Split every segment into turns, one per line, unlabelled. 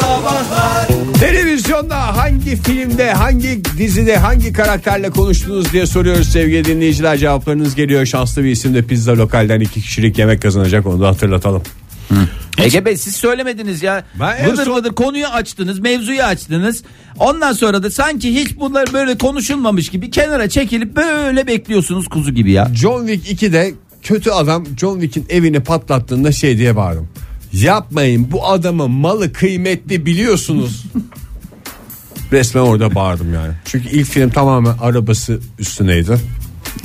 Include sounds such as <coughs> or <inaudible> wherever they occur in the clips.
Sabahlar
Televizyonda hangi filmde, hangi dizide, hangi karakterle konuştunuz diye soruyoruz sevgili dinleyiciler. Cevaplarınız geliyor. Şanslı bir isimde pizza lokalden iki kişilik yemek kazanacak onu da hatırlatalım.
Ege Bey siz söylemediniz ya.
Ben en
vıdır
son-
vıdır konuyu açtınız, mevzuyu açtınız. Ondan sonra da sanki hiç bunlar böyle konuşulmamış gibi kenara çekilip böyle bekliyorsunuz kuzu gibi ya.
John Wick 2'de kötü adam John Wick'in evini patlattığında şey diye bağırdım. Yapmayın bu adamın malı kıymetli biliyorsunuz. <laughs> Resmen orada bağırdım yani. Çünkü ilk film tamamen arabası üstüneydi.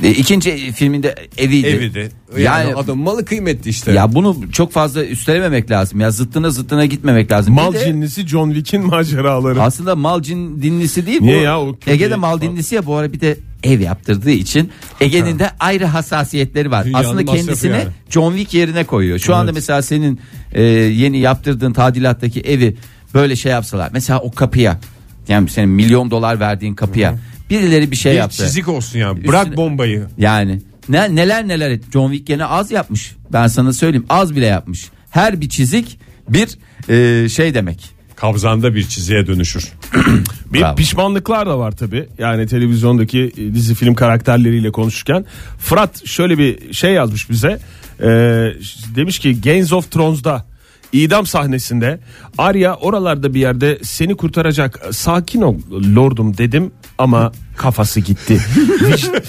E, ikinci filminde eviydi.
Eviydi. Yani,
Yani
adam malı kıymetli işte.
ya bunu çok fazla üstelememek lazım. Ya zıttına zıttına gitmemek lazım. Bir
Mal
de
cinnisi John Wick'in maceraları.
aslında mal cin dinlisi değil
Niye
bu.
ya? O
Ege'de mal dinlisi ya bu ara bir de ev yaptırdığı için Ege'nin de ayrı hassasiyetleri var.
Dünyanın
Aslında
masrafı
kendisini
yani.
John Wick yerine koyuyor. Şu anda mesela senin e, yeni yaptırdığın tadilattaki evi böyle şey yapsalar. Mesela o kapıya yani senin milyon dolar verdiğin kapıya birileri bir şey
bir
yaptı.
çizik olsun yani. Bırak
Üstüne-
bombayı.
Yani ne, neler neler et. John Wick gene az yapmış. Ben sana söyleyeyim az bile yapmış. Her bir çizik bir e, şey demek.
Kabzanda bir çiziğe dönüşür. <clears throat>
Bir
Bravo.
pişmanlıklar da var tabi. Yani televizyondaki dizi film karakterleriyle konuşurken. Fırat şöyle bir şey yazmış bize. Ee, demiş ki Games of Thrones'da idam sahnesinde Arya oralarda bir yerde seni kurtaracak sakin ol lordum dedim ama kafası gitti. <laughs> Vic-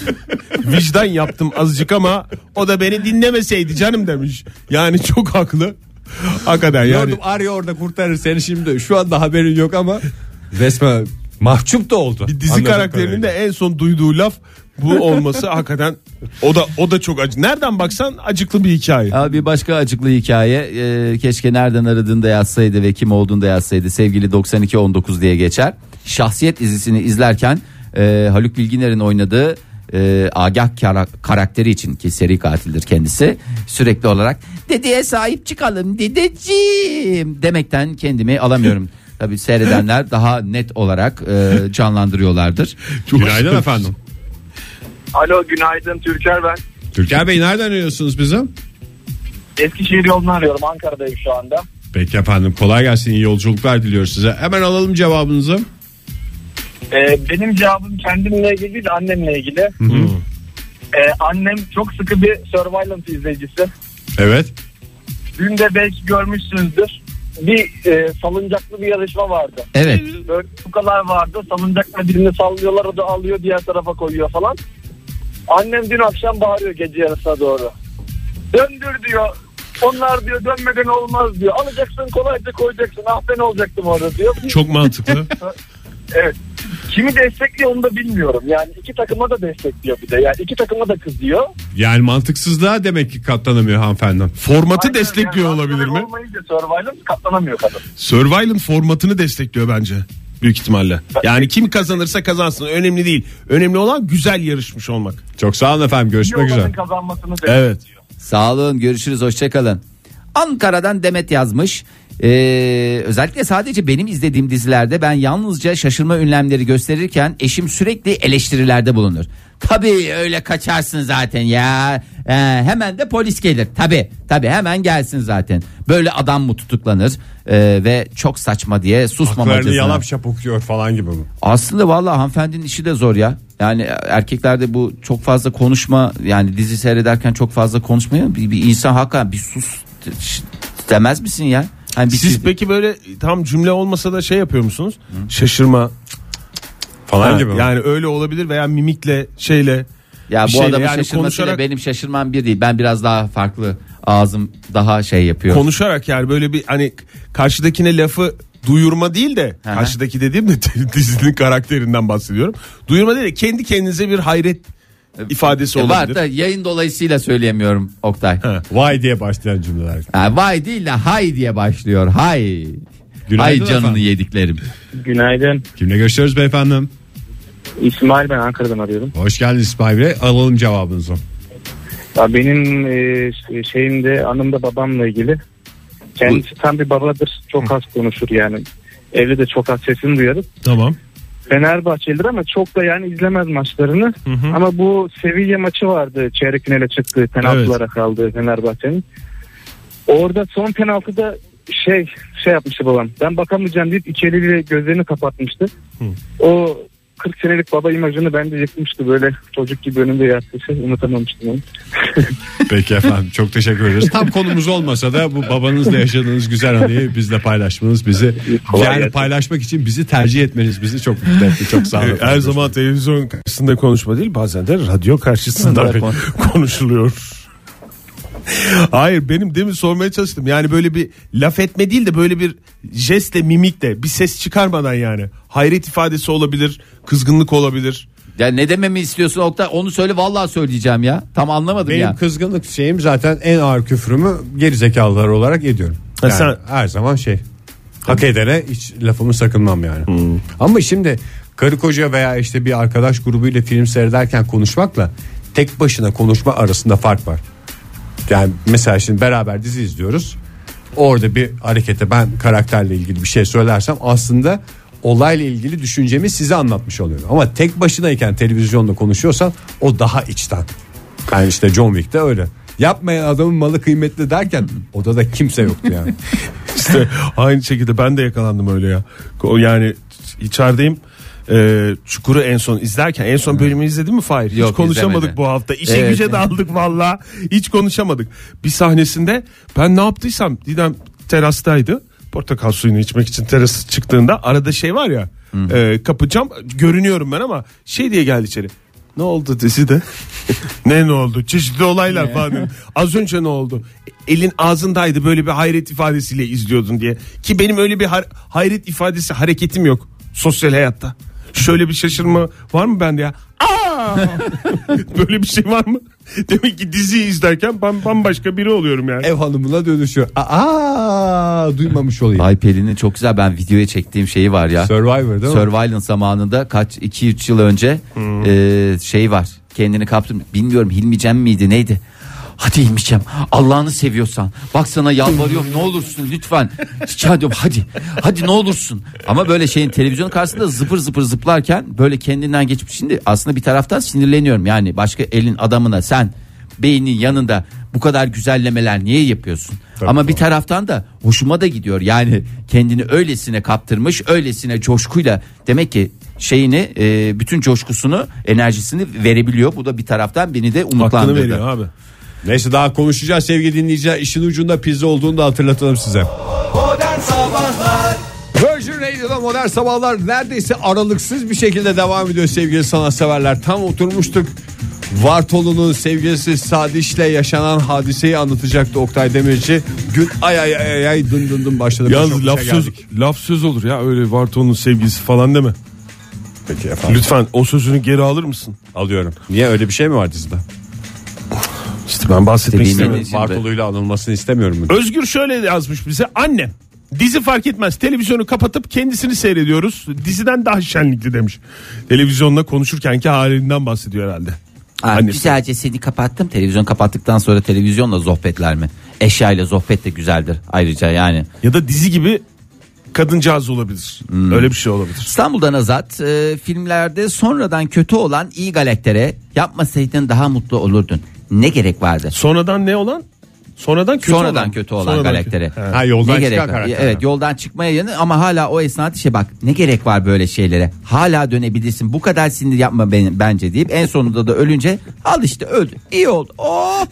vicdan yaptım azıcık ama o da beni dinlemeseydi canım demiş. Yani çok haklı. <laughs> Hakikaten yani.
Lordum Arya orada kurtarır seni şimdi. Şu anda haberin yok ama <laughs> resmen mahcup da oldu.
Bir dizi karakterinin de en son duyduğu laf bu olması hakikaten o da o da çok acı. Nereden baksan acıklı bir hikaye.
Ama bir başka açıklı hikaye e, keşke nereden aradığında yazsaydı ve kim olduğunda yazsaydı sevgili 9219 diye geçer. Şahsiyet dizisini izlerken e, Haluk Bilginer'in oynadığı e, Agah kara- karakteri için ki seri katildir kendisi sürekli olarak dedeye sahip çıkalım dedeciğim demekten kendimi alamıyorum. <laughs> Tabii seyredenler daha net olarak e, canlandırıyorlardır. <laughs>
Günaydın efendim.
Alo günaydın Türker ben.
Türker Bey nereden arıyorsunuz bizi?
Eskişehir yolunu arıyorum Ankara'dayım şu anda.
Peki efendim kolay gelsin iyi yolculuklar diliyoruz size. Hemen alalım cevabınızı.
Ee, benim cevabım kendimle ilgili değil annemle ilgili. Ee, annem çok sıkı bir Survivor izleyicisi.
Evet.
Dün de belki görmüşsünüzdür. Bir e, salıncaklı bir yarışma vardı.
Evet.
Böyle kukalar vardı. Salıncakla birini sallıyorlar o da alıyor diğer tarafa koyuyor falan. Annem dün akşam bağırıyor gece yarısına doğru. Döndür diyor. Onlar diyor dönmeden olmaz diyor. Alacaksın kolayca koyacaksın. Ah ben olacaktım orada diyor.
Çok mantıklı. <laughs>
Evet. Kimi destekliyor onu da bilmiyorum. Yani iki takıma da destekliyor bir de. Yani iki takıma da kızıyor.
Yani mantıksızlığa demek ki katlanamıyor hanımefendi.
Formatı
Aynen,
destekliyor
yani
olabilir mi?
Olmayınca Survivor katlanamıyor kadın.
Survival'ın formatını destekliyor bence. Büyük ihtimalle. Yani kim kazanırsa kazansın önemli değil. Önemli olan güzel yarışmış olmak.
Çok sağ olun efendim görüşmek üzere.
kazanmasını destekliyor.
Evet.
Sağ olun görüşürüz hoşçakalın. Ankara'dan Demet yazmış. Ee, özellikle sadece benim izlediğim dizilerde ben yalnızca şaşırma ünlemleri gösterirken eşim sürekli eleştirilerde bulunur. Tabii öyle kaçarsın zaten ya. Ee, hemen de polis gelir. Tabii tabii hemen gelsin zaten. Böyle adam mı tutuklanır Ee, ve çok saçma diye
Haklarını
susmamacasına.
yalap şapukluyor falan gibi mi?
Aslında vallahi hanımefendinin işi de zor ya. Yani erkeklerde bu çok fazla konuşma yani dizi seyrederken çok fazla konuşmaya bir, bir insan hakikaten bir sus demez misin ya? Hani bir
Siz
çiz-
peki böyle tam cümle olmasa da şey yapıyor musunuz? Şaşırma
Falan
Ha,
gibi mi?
Yani öyle olabilir veya mimikle şeyle.
ya bu
şeyle
adamın
yani
şaşırmasıyla
konuşarak-
benim şaşırmam bir değil. Ben biraz daha farklı ağzım daha şey yapıyor.
konuşarak yani böyle bir hani karşıdakine lafı duyurma değil de
Hı hı.
karşıdaki dediğim de <laughs> dizinin karakterinden bahsediyorum. Duyurma değil de kendi kendinize bir hayret ifadesi
E, var
olabilir.
da yayın dolayısıyla söyleyemiyorum Oktay.
Ha.
Vay diye başlayan cümleler.
Ha, vay değil de hay diye başlıyor. Hay.
Günaydın
hay canını
efendim.
yediklerim.
Günaydın.
Kimle görüşüyoruz beyefendi?
İsmail ben Ankara'dan arıyorum.
Hoş geldiniz İsmail Bey. Alalım cevabınızı.
Ya benim e, şeyimde anımda babamla ilgili. Kendisi tam bir babadır. Çok az konuşur yani. Evde de çok az sesini duyarız.
Tamam.
Fenerbahçelidir ama çok da yani izlemez maçlarını. Ama bu Sevilla maçı vardı. Çeyrek finale çıktı. Penaltılara kaldı Fenerbahçe'nin. Orada son penaltıda şey şey yapmıştı babam. Ben bakamayacağım deyip iki eliyle gözlerini kapatmıştı. O 40 senelik baba imajını bende yıkmıştı böyle çocuk gibi önümde yattı. Şey, unutamamıştım onu. <laughs>
Peki efendim çok teşekkür ederiz. Tam konumuz olmasa da bu babanızla yaşadığınız güzel anıyı bizle paylaşmanız bizi
Kolay
yani
gelsin.
paylaşmak için bizi tercih etmeniz bizi çok mutlu etti. Çok sağ olun.
Her zaman televizyon karşısında konuşma değil bazen de radyo karşısında konuşuluyor. <laughs> Hayır benim demin sormaya çalıştım. Yani böyle bir laf etme değil de böyle bir jestle mimikle bir ses çıkarmadan yani. Hayret ifadesi olabilir, kızgınlık olabilir.
Ya ne dememi istiyorsun Oktay? Onu söyle vallahi söyleyeceğim ya. Tam anlamadım
Benim
ya.
kızgınlık şeyim zaten en ağır küfrümü geri zekalılar olarak ediyorum. Yani
sen-
her zaman şey hak edene hiç lafımı sakınmam yani. Ama şimdi karı koca veya işte bir arkadaş grubuyla film seyrederken konuşmakla tek başına konuşma arasında fark var. Yani mesela şimdi beraber dizi izliyoruz. Orada bir harekete ben karakterle ilgili bir şey söylersem aslında olayla ilgili düşüncemi size anlatmış oluyorum. Ama tek başınayken televizyonda konuşuyorsan o daha içten. Yani işte John Wick'te öyle. Yapmayan adamın malı kıymetli derken odada kimse yoktu yani. <laughs>
İşte aynı şekilde ben de yakalandım öyle ya. Yani içerideyim. Ee, Çukur'u en son izlerken en son bölümü izledin mi Fahir? Hiç
Yok,
konuşamadık
izlemedim.
bu hafta. İşe
Evet.
güce daldık valla. Hiç konuşamadık. Bir sahnesinde ben ne yaptıysam Didem terastaydı. Portakal suyunu içmek için teras çıktığında arada şey var ya e, kapı cam görünüyorum ben ama şey diye geldi içeri. Ne oldu dizide? <laughs> ne ne oldu? Çeşitli olaylar falan. Az önce ne oldu? Elin ağzındaydı böyle bir hayret ifadesiyle izliyordun diye. Ki benim öyle bir har- hayret ifadesi hareketim yok sosyal hayatta. Şöyle bir şaşırma var mı bende ya? Aa! <laughs> böyle bir şey var mı? Demek ki diziyi izlerken ben bambaşka biri oluyorum yani.
Ev hanımına dönüşüyor. Aa duymamış olayım.
Ay Pelin'in çok güzel ben videoya çektiğim şeyi var ya.
Survivor değil mi?
Surveillance zamanında kaç 2-3 yıl önce e, şey var. Kendini kaptım. Bilmiyorum Hilmi Cem miydi neydi? Hadi Hilmi Cem Allah'ını seviyorsan. Bak sana yalvarıyorum ne olursun lütfen. Rica ediyorum hadi. Hadi ne olursun. Ama böyle şeyin televizyon karşısında zıpır zıpır zıplarken böyle kendinden geçip şimdi aslında bir taraftan sinirleniyorum. Yani başka elin adamına sen beynin yanında bu kadar güzellemeler niye yapıyorsun? Ama bir taraftan da hoşuma da gidiyor. Yani kendini öylesine kaptırmış öylesine coşkuyla demek ki şeyini e, bütün coşkusunu enerjisini verebiliyor. Bu da bir taraftan beni de
Hakkını
umutlandırdı.
veriyor abi.
Neyse daha konuşacağız sevgili dinleyiciler. İşin ucunda pizza olduğunu da hatırlatalım size. Virgin Radio'da modern sabahlar neredeyse aralıksız bir şekilde devam ediyor sevgili sanatseverler. Tam oturmuştuk. Vartolu'nun sevgilisi Sadiş'le yaşanan hadiseyi anlatacaktı Oktay Demirci. Gün ay ay ay ay, ay dın dın dın başladı.
Yalnız laf söz
geldik.
laf söz olur ya öyle Varton'un sevgilisi falan deme.
Peki efendim.
Lütfen o sözünü geri alır mısın?
Alıyorum. Niye öyle bir şey mi var dizide?
İşte ben bahsetmek istemiyorum.
Vartolu'yla anılmasını istemiyorum.
Özgür şöyle yazmış bize annem dizi fark etmez televizyonu kapatıp kendisini seyrediyoruz diziden daha şenlikli demiş. Televizyonla konuşurkenki halinden bahsediyor herhalde.
Ha,
Annesi.
güzelce seni kapattım. Televizyon kapattıktan sonra televizyonla sohbetler mi? Eşyayla sohbet de güzeldir ayrıca yani.
Ya da dizi gibi kadıncağız olabilir.
Hmm.
Öyle bir şey olabilir.
İstanbul'dan Azat e, filmlerde sonradan kötü olan iyi galaktere yapmasaydın daha mutlu olurdun. Ne gerek vardı?
Sonradan ne olan? Sonradan kötü
sonradan
olan.
kötü olan
Sonradan kötü. He.
Ha yoldan
ne gerek
çıkan
var?
karakter.
Evet yoldan çıkmaya yanı ama hala o esnada şey bak ne gerek var böyle şeylere. Hala dönebilirsin. Bu kadar sinir yapma benim, bence deyip en sonunda da ölünce al işte öldü. İyi oldu. Oh!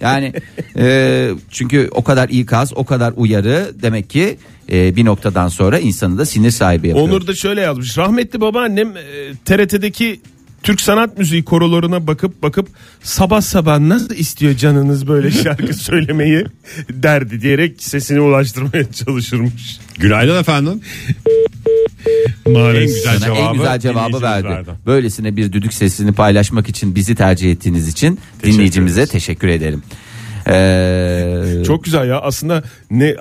Yani <laughs> e, çünkü o kadar ikaz, o kadar uyarı demek ki e, bir noktadan sonra insanı da sinir sahibi yapıyor.
Onur da şöyle yazmış. Rahmetli babaannem e, TRT'deki Türk sanat müziği korolarına bakıp bakıp sabah sabah nasıl istiyor canınız böyle <laughs> şarkı söylemeyi derdi diyerek sesini ulaştırmaya çalışırmış.
Günaydın efendim.
Maalesef.
En güzel
Sana en
cevabı
güzel cevabı verdi.
verdi.
Böylesine bir düdük sesini paylaşmak için bizi tercih ettiğiniz için dinleyicimize
ederiz.
teşekkür ederim. Ee,
Çok güzel ya aslında ne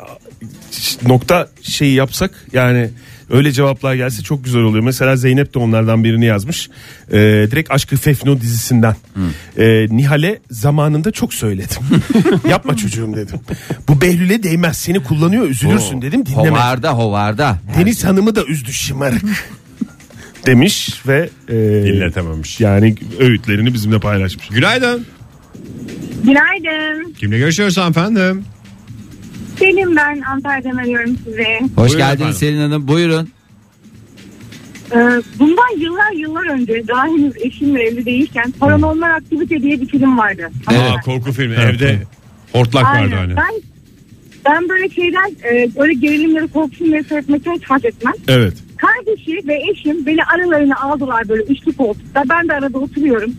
nokta şeyi yapsak yani öyle cevaplar gelse çok güzel oluyor. Mesela Zeynep de onlardan birini yazmış. Ee, direkt Aşkı Fefno dizisinden. Ee, Nihal'e zamanında çok söyledim. <laughs> Yapma çocuğum dedim. Bu Behlül'e değmez seni kullanıyor üzülürsün dedim dinlemedi.
hovarda hovarda.
Deniz Hanım'ı da üzdü şımarık. <laughs> Demiş ve e,
Dinletememiş.
yani öğütlerini bizimle paylaşmış.
Günaydın.
Günaydın.
Kimle görüşüyoruz efendim?
Selim ben Antalya'dan arıyorum size.
Hoş
Buyurun
geldiniz
efendim.
Selin Hanım. Buyurun.
Ee, bundan yıllar yıllar önce daha henüz eşimle evli değilken Paranormal Aktivite diye bir film vardı.
Aa, korku filmi evde hortlak vardı hani.
Ben, ben böyle şeyden e, böyle gerilimleri korku filmleri seyretmekten hiç haz etmem.
Evet.
Kardeşi ve eşim beni aralarına aldılar böyle üçlü koltukta. Ben de arada oturuyorum.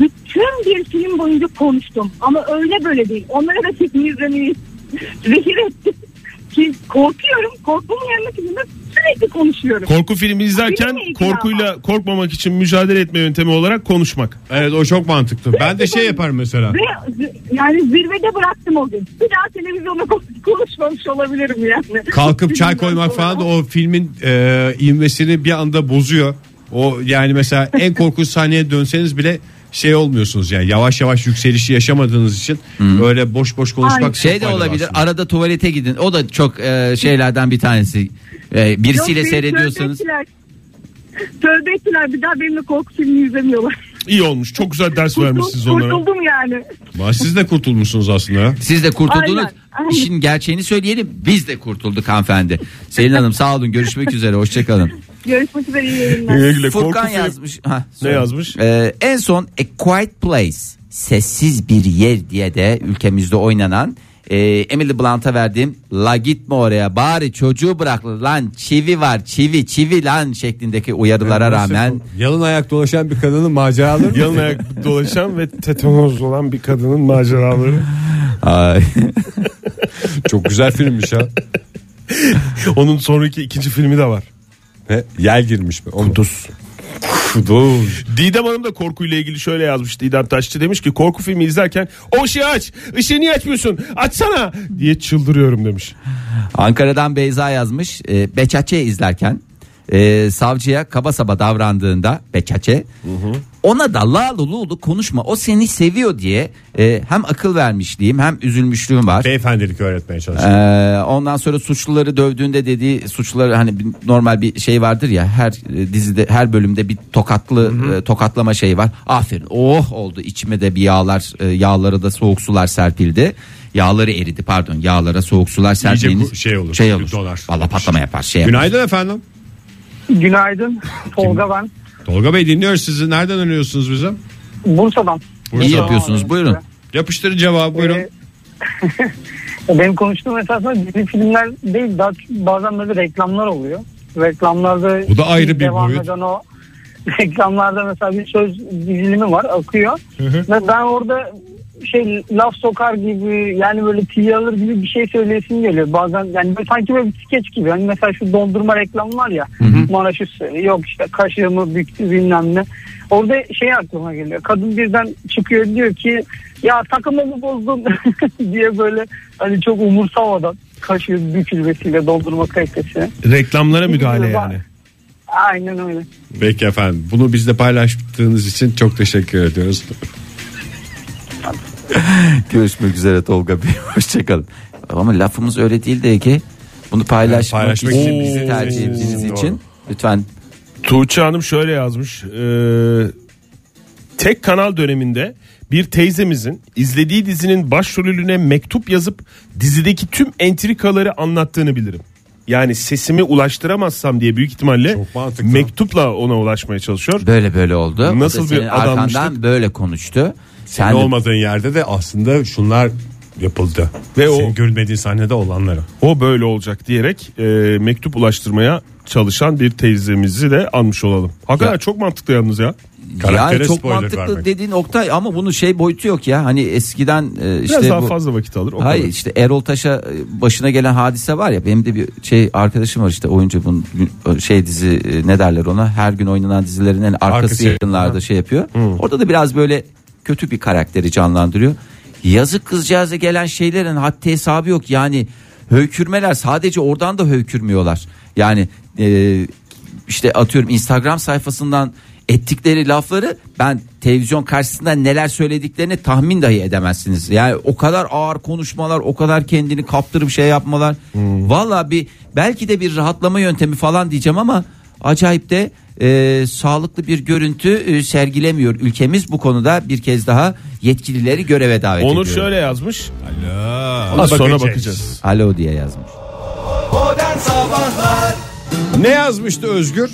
Bütün bir film boyunca konuştum. Ama öyle böyle değil. Onlara da filmi izlemeyi zehir ettim. Ki korkuyorum. Korkmamın yanına filmde sürekli konuşuyorum.
Korku filmi izlerken
ilgili
korkuyla korkmamak için mücadele etme yöntemi olarak konuşmak.
Evet o çok mantıklı. Ben de şey yaparım mesela.
Ve yani zirvede bıraktım o gün. Bir daha televizyonda kon- konuşmamış olabilirim yani.
Kalkıp <laughs> çay koymak falan da o filmin e, ivmesini bir anda bozuyor. O yani mesela en korkunç sahneye dönseniz bile şey olmuyorsunuz yani yavaş yavaş yükselişi yaşamadığınız için böyle boş boş konuşmak
Aynen.
Şey de olabilir.
aslında.
Arada tuvalete gidin. O da çok e, şeylerden bir tanesi. E, birisiyle
Yok,
seyrediyorsanız.
Tövbe ettiler. Tövbe ettiler bir daha benimle korku filmi izlemiyorlar.
İyi olmuş. Çok güzel ders <laughs> vermişsiniz onlara.
Kurtuldum yani.
Ama Siz de kurtulmuşsunuz aslında ya.
Siz de kurtuldunuz.
Aynen, aynen.
İşin gerçeğini söyleyelim. Biz de kurtulduk hanımefendi. Selin Hanım sağ olun. Görüşmek üzere. Hoşçakalın.
Görüşmek üzere iyi yayınlar.
Güle güle.
Furkan
Korku film-
yazmış. Ha,
Ne
söyle.
yazmış?
Ee, en son A Quiet Place sessiz bir yer diye de ülkemizde oynanan e, Emily Blunt'a verdiğim la gitme oraya bari çocuğu bırak lan çivi var çivi çivi lan şeklindeki uyarılara rağmen
Yalın ayak dolaşan bir kadının maceraları. <laughs>
Yalın ayak dolaşan ve tetanoz olan bir kadının maceraları.
Ay, <laughs>
çok güzel filmmiş ya.
Onun sonraki ikinci filmi de var.
He, Yel girmiş mi? Kuduz. Kuduz.
Didem Hanım da korkuyla ilgili şöyle yazmış Didem Taşçı demiş ki korku filmi izlerken o ışığı aç ışığı niye açmıyorsun açsana diye çıldırıyorum demiş.
Ankara'dan Beyza yazmış e, Beçaçe izlerken e, savcıya kaba saba davrandığında Beçaçe ona da la lulu konuşma o seni seviyor diye e, hem akıl vermişliğim hem üzülmüşlüğüm var.
Beyefendilik öğretmeye çalışıyor.
Ee, ondan sonra suçluları dövdüğünde dediği suçluları hani bir- normal bir şey vardır ya her e, dizide her bölümde bir tokatlı e, tokatlama şey var. Aferin. Oh oldu içime de bir yağlar e, yağlara da soğuk sular serpildi. Yağları eridi pardon yağlara soğuk sular serpildiğiniz
bu- şey olur,
Şey olur.
dolar.
Valla patlama yapar şey yapar.
Günaydın efendim.
Günaydın. Tolga ben.
Tolga Bey dinliyoruz sizi. Nereden arıyorsunuz bize?
Bursa'dan.
İyi yapıyorsunuz buyurun.
Yapıştırın cevabı buyurun.
Ee, <laughs> benim konuştuğum esasında dizi filmler değil daha bazen böyle reklamlar oluyor. Reklamlarda
Bu da ayrı bir
devam
boyut.
eden o <laughs> reklamlarda mesela bir söz dizilimi var akıyor. Ve ben orada şey laf sokar gibi yani böyle tiye alır gibi bir şey söyleyesim geliyor. Bazen yani böyle sanki böyle bir skeç gibi. Hani mesela şu dondurma reklamı var ya. Maraş üstü yok işte kaşığımı büktü bilmem ne. Orada şey aklıma geliyor. Kadın birden çıkıyor diyor ki ya takımımı bozdun <laughs> diye böyle hani çok umursamadan kaşığı bükülmesiyle dondurma kalitesi.
Reklamlara müdahale yani.
Aynen öyle.
Peki efendim. Bunu bizle paylaştığınız için çok teşekkür ediyoruz. <laughs>
Görüşmek üzere Tolga Bey. <laughs> Hoşçakalın. Ama lafımız öyle değil de ki bunu paylaşmak,
paylaşmak
için,
için
bizi tercih ettiğiniz
Doğru.
Lütfen
Tuğçe Hanım şöyle yazmış. Ee, tek kanal döneminde bir teyzemizin izlediği dizinin başrolüne mektup yazıp dizideki tüm entrikaları anlattığını bilirim. Yani sesimi ulaştıramazsam diye büyük ihtimalle mektupla ona ulaşmaya çalışıyor.
böyle böyle oldu.
Nasıl bir
senin arkandan böyle konuştu.
Sen
Sen de-
olmadığın yerde de aslında şunlar yapıldı.
Ve
Ve
o-
Senin görmediğin sahnede olanlara.
O böyle olacak diyerek e, mektup ulaştırmaya çalışan bir teyzemizi de anmış olalım. Hakikaten
Ya-
çok mantıklı yalnız ya.
Karaktere
yani çok mantıklı
vermek.
dediğin Oktay ama bunun şey boyutu yok ya. Hani eskiden e,
Biraz
işte
daha
bu
fazla vakit alır. O
Hayır
kadar.
işte Erol Taş'a e, başına gelen hadise var ya benim de bir şey arkadaşım var işte oyuncu bunun şey dizi e, ne derler ona her gün oynanan dizilerin en arkası
Arkası.
yayınlarda şey yapıyor. Orada da biraz böyle kötü bir karakteri canlandırıyor. Yazık kızcağıza gelen şeylerin haddi hesabı yok yani höykürmeler sadece oradan da höykürmüyorlar. Yani e, işte atıyorum Instagram sayfasından ettikleri lafları ben televizyon karşısında neler söylediklerini tahmin dahi edemezsiniz. Yani o kadar ağır konuşmalar, o kadar kendini kaptırıp şey yapmalar. Valla bir belki de bir rahatlama yöntemi falan diyeceğim ama acayip de e, sağlıklı bir görüntü e, sergilemiyor ülkemiz. Bu konuda bir kez daha yetkilileri göreve davet
Onur
ediyorum.
şöyle yazmış.
Ona
Sonra
bakacağız.
bakacağız.
Alo diye yazmış.
Ne yazmıştı Özgür?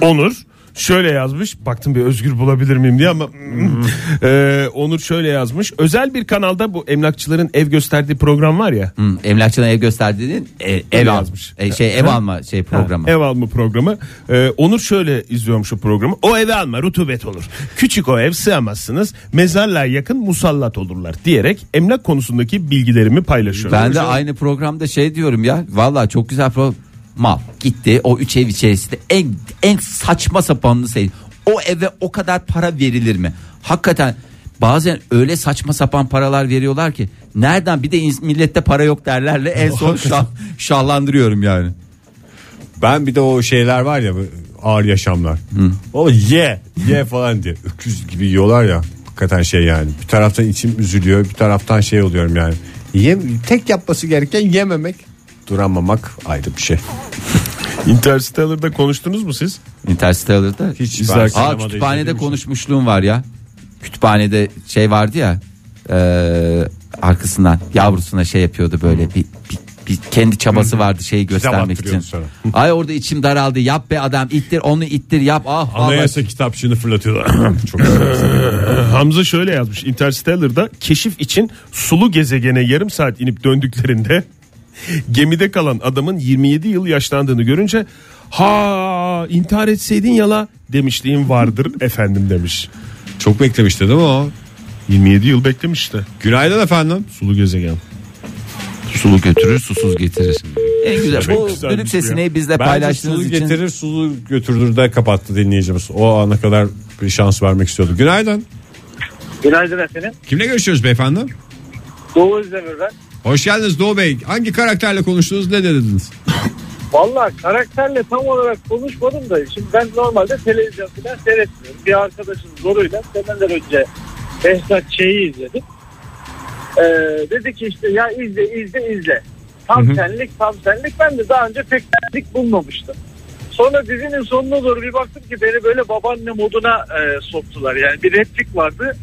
Onur şöyle yazmış. Baktım bir özgür bulabilir miyim diye ama <laughs> Ee, Onur şöyle yazmış. Özel bir kanalda bu emlakçıların ev gösterdiği program var ya.
Hı, emlakçına ev gösterdiğinin e, ev al,
yazmış.
e, şey ev alma şey programı.
Ev alma programı. Ee, Onur şöyle izliyormuş o programı. O evi alma rutubet olur. Küçük o ev sığamazsınız. Mezarlığa yakın musallat olurlar diyerek emlak konusundaki bilgilerimi paylaşıyorum.
Ben de aynı programda şey diyorum ya. Vallahi çok güzel program. Mal gitti o üç ev içerisinde en en saçma sapanını say. O eve o kadar para verilir mi? Hakikaten bazen öyle saçma sapan paralar veriyorlar ki nereden bir de millette para yok derlerle en <laughs> son şah, şahlandırıyorum yani.
Ben bir de o şeyler var ya ağır yaşamlar. O ye ye falan diye öküz gibi yiyorlar ya. Hakikaten şey yani. Bir taraftan içim üzülüyor, bir taraftan şey oluyorum yani. Yem, tek yapması gereken yememek, duramamak ayrı bir şey. <laughs>
Interstellar'da konuştunuz mu siz?
Interstellar'da
Hiç
İzlerken-
Aa kütüphanede konuşmuşluğum var ya. Kütüphanede şey vardı ya. eee, arkasından yavrusuna şey yapıyordu böyle bir, bir, bir kendi çabası vardı şeyi göstermek için. <laughs> Ay orada içim daraldı. Yap be adam ittir onu ittir yap. Ah vallahi.
Anayasa kitapçığını fırlatıyorlar. <coughs> Çok. <laughs>
Hamza şöyle yazmış. Interstellar'da keşif için sulu gezegene yarım saat inip döndüklerinde gemide kalan adamın 27 yıl yaşlandığını görünce ha intihar etseydin yala demişliğim vardır <laughs> efendim demiş.
Çok beklemişti değil mi o?
27 yıl beklemiş işte.
Günaydın efendim.
Sulu gezegen.
Sulu götürür susuz getirir. En güzel
Çok
bu
güzelmiş
düdük
bu
sesini bizle
Bence
paylaştığınız
sulu
için.
getirir sulu götürdür de kapattı dinleyicimiz. O ana kadar bir şans vermek istiyordu. Günaydın.
Günaydın efendim.
Kimle görüşüyoruz beyefendi?
Doğu Özdemir ben.
Hoş geldiniz Doğu Bey. Hangi karakterle konuştunuz ne dediniz?
Valla karakterle tam olarak konuşmadım da şimdi ben normalde televizyon falan seyretmiyorum. Bir arkadaşın zoruyla seneler önce Behzat Ç'yi izledim. Ee, dedi ki işte ya izle izle izle. Tam senlik tam senlik. Ben de daha önce pek senlik bulmamıştım. Sonra dizinin sonuna doğru bir baktım ki beni böyle babaanne moduna e, soktular. Yani bir replik vardı.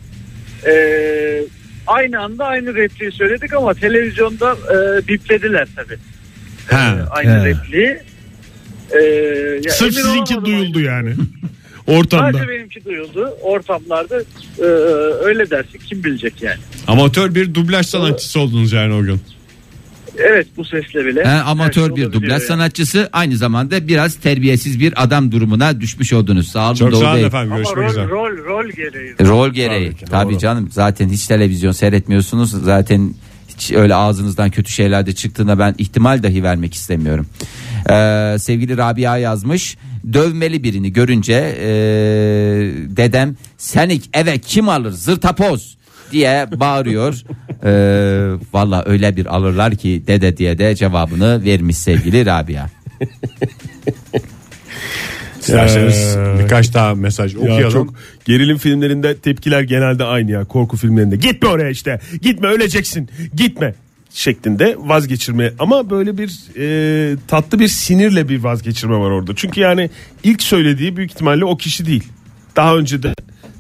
Ee, aynı anda aynı repliği söyledik ama televizyonda e, biplediler tabii.
Ha,
Ee, aynı
he.
repliği. Ya
Sırf sizinki duyuldu yani. <laughs> Ortamda.
Sadece benimki duyuldu. Ortamlarda e, öyle dersin kim bilecek yani.
Amatör bir dublaj sanatçısı oldunuz yani o gün.
Evet bu sesle bile.
He,
her
amatör
şey
bir dublaj
yani.
sanatçısı aynı zamanda biraz terbiyesiz bir adam durumuna düşmüş oldunuz. Sağ olun
Çok
Doğu
sağ olun
Bey.
efendim.
Ama
Görüşmek üzere.
rol, rol, rol gereği.
Rol gereği.
Tabii
Tabii
doğru.
canım zaten hiç televizyon seyretmiyorsunuz. Zaten hiç öyle ağzınızdan kötü şeyler de çıktığına ben ihtimal dahi vermek istemiyorum. Ee, sevgili Rabia yazmış. Dövmeli birini görünce ee, dedem senik eve kim alır zırtapoz diye bağırıyor. <laughs> Ee, Valla öyle bir alırlar ki dede diye de cevabını vermiş sevgili Rabia.
İsterseniz
Ee,
birkaç daha mesaj
Ya
okuyalım.
çok gerilim filmlerinde tepkiler genelde aynı ya korku filmlerinde. Gitme oraya işte. Gitme öleceksin. Gitme şeklinde vazgeçirme ama böyle bir e, tatlı bir sinirle bir vazgeçirme var orada. Çünkü yani ilk söylediği büyük ihtimalle o kişi değil. Daha önce de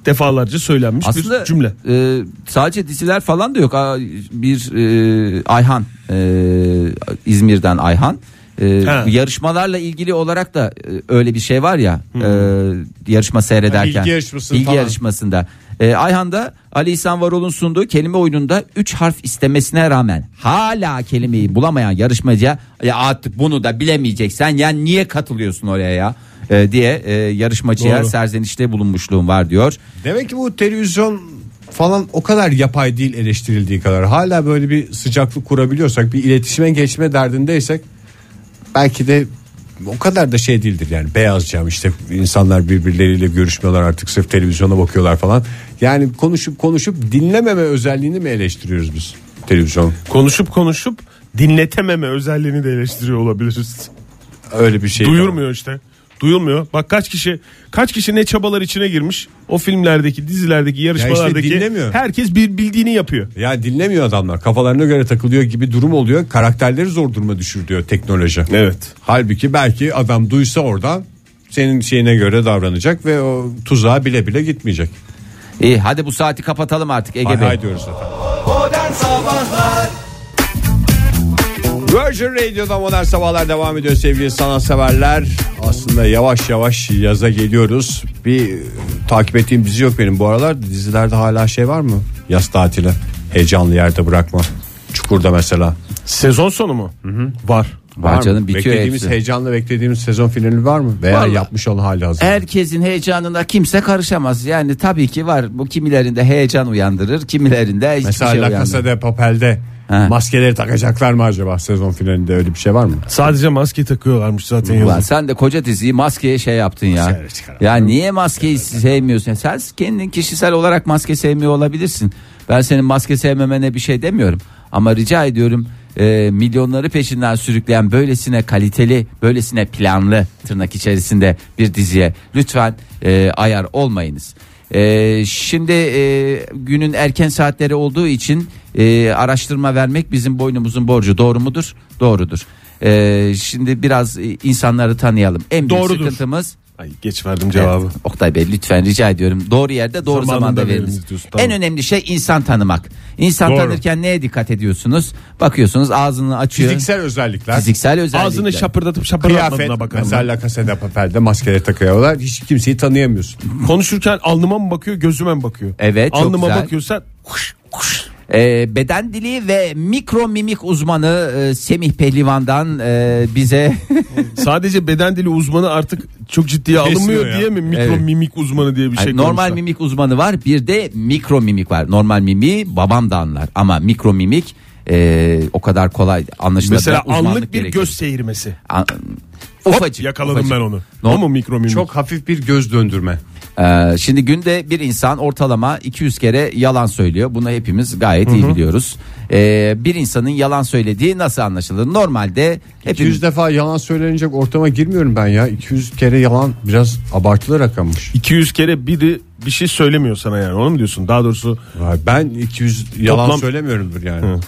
defalarca söylenmiş
Aslında
bir cümle.
e, sadece diziler falan da yok. Bir e, Ayhan e, İzmir'den Ayhan e,
Ha.
yarışmalarla ilgili olarak da e, öyle bir şey var ya e, yarışma seyrederken
bilgi yarışması
bilgi
falan.
yarışmasında e, Ayhan da Ali İhsan Varol'un sunduğu kelime oyununda 3 harf istemesine rağmen hala kelimeyi bulamayan yarışmacıya ya artık bunu da bilemeyeceksen yani niye katılıyorsun oraya ya e, diye e, yarışmacıya
Doğru.
serzenişte bulunmuşluğum var diyor.
Demek ki bu televizyon falan o kadar yapay değil eleştirildiği kadar. Hala böyle bir sıcaklık kurabiliyorsak bir iletişime geçme derdindeysek belki de o kadar da şey değildir yani beyaz cam işte insanlar birbirleriyle görüşmüyorlar artık sırf televizyona bakıyorlar falan. Yani konuşup konuşup dinlememe özelliğini mi eleştiriyoruz biz televizyon?
Konuşup konuşup dinletememe özelliğini de eleştiriyor olabiliriz.
Öyle bir şey.
Duyurmuyor işte. Duyulmuyor. Bak kaç kişi kaç kişi ne çabalar içine girmiş. O filmlerdeki, dizilerdeki, yarışmalardaki
dinlemiyor.
herkes bir bildiğini yapıyor.
Ya dinlemiyor adamlar. Kafalarına göre takılıyor gibi durum oluyor. Karakterleri zor duruma düşürüyor teknoloji.
Evet.
Halbuki belki adam duysa oradan senin şeyine göre davranacak ve o tuzağa bile bile gitmeyecek.
İyi hadi bu saati kapatalım artık Ege Bey.
hay diyoruz zaten. Virgin Radio'da modern sabahlar devam ediyor sevgili sanatseverler. Aslında yavaş yavaş yaza geliyoruz. Bir e, takip ettiğim dizi yok benim bu aralar. Dizilerde hala şey var mı? Yaz tatili. Heyecanlı yerde bırakma. Çukurda mesela.
Sezon sonu mu? Var.
Var
mı?
canım bitiyor
Beklediğimiz
hepsi.
heyecanla beklediğimiz sezon finali var mı? Veya
Vallahi-
yapmış olan hali hazır.
Herkesin heyecanına kimse karışamaz. Yani tabii ki var. Bu kimilerinde heyecan uyandırır, kimilerinde hiçbir
Mesela
şey
La
uyandırır.
Casa de Papel'de
Ha.
maskeleri takacaklar mı acaba sezon finalinde öyle bir şey var mı?
Sadece maske takıyorlarmış zaten
Ulan
yazın.
sen de koca diziyi maskeye şey yaptın ya.
Maskeleri çıkaralım.
Ya niye maskeyi sevmiyorsun? Sen kendin kişisel olarak maske sevmiyor olabilirsin. Ben senin maske sevmemene bir şey demiyorum. Ama rica ediyorum e, milyonları peşinden sürükleyen böylesine kaliteli, böylesine planlı tırnak içerisinde bir diziye lütfen e, ayar olmayınız. E, şimdi e, günün erken saatleri olduğu için e, araştırma vermek bizim boynumuzun borcu. Doğru mudur? Doğrudur. E, şimdi biraz e, insanları tanıyalım. En büyük
Doğrudur.
sıkıntımız
Ay geç verdim cevabı.
Evet, Oktay Bey lütfen rica ediyorum. Doğru yerde doğru
Zamanında
zamanda
veriniz diyorsun, tamam.
En önemli şey insan tanımak. İnsan
Doğru.
tanırken neye dikkat ediyorsunuz? Bakıyorsunuz ağzını açıyor.
Fiziksel özellikler.
Fiziksel özellikler.
Ağzını şapırdatıp şapırdatmadığına bakar
mesela
mı?
La Casa de Papel'de maskeleri takıyorlar hiç kimseyi tanıyamıyorsun.
Konuşurken alnıma mı bakıyor gözüme mi bakıyor?
Evet, çok
Alnıma
güzel.
bakıyorsa kuş,
Ee, beden dili ve mikro mimik uzmanı e, Semih Pehlivan'dan e, bize <laughs>
Sadece beden dili uzmanı artık çok ciddiye
Kesmiyor
alınmıyor
ya.
diye mi mikro
Evet.
mimik uzmanı diye bir şey
Hani normal
koymuşlar.
mimik uzmanı var bir de mikro mimik var. Normal mimiği babam da anlar ama mikro mimik e, o kadar kolay anlaşılabilir.
Mesela
uzmanlık
anlık bir göz seyirmesi.
An-
Hop,
ufacık.
yakaladım
ufacık.
ben onu.
No-
O mu mikro mimik?
Çok hafif bir göz döndürme.
Ee, şimdi günde bir insan ortalama 200 kere yalan söylüyor. Bunu hepimiz gayet iyi biliyoruz. Ee, bir insanın yalan söylediği nasıl anlaşılır? Normalde
200
hepimiz
defa yalan söylenecek ortama girmiyorum ben ya. 200 kere yalan biraz abartılı rakammış.
200 kere biri bir şey söylemiyor sana yani onu mu diyorsun? Daha doğrusu
Ben 200 yalan
Toplam-
söylemiyorumdur yani.
Hı.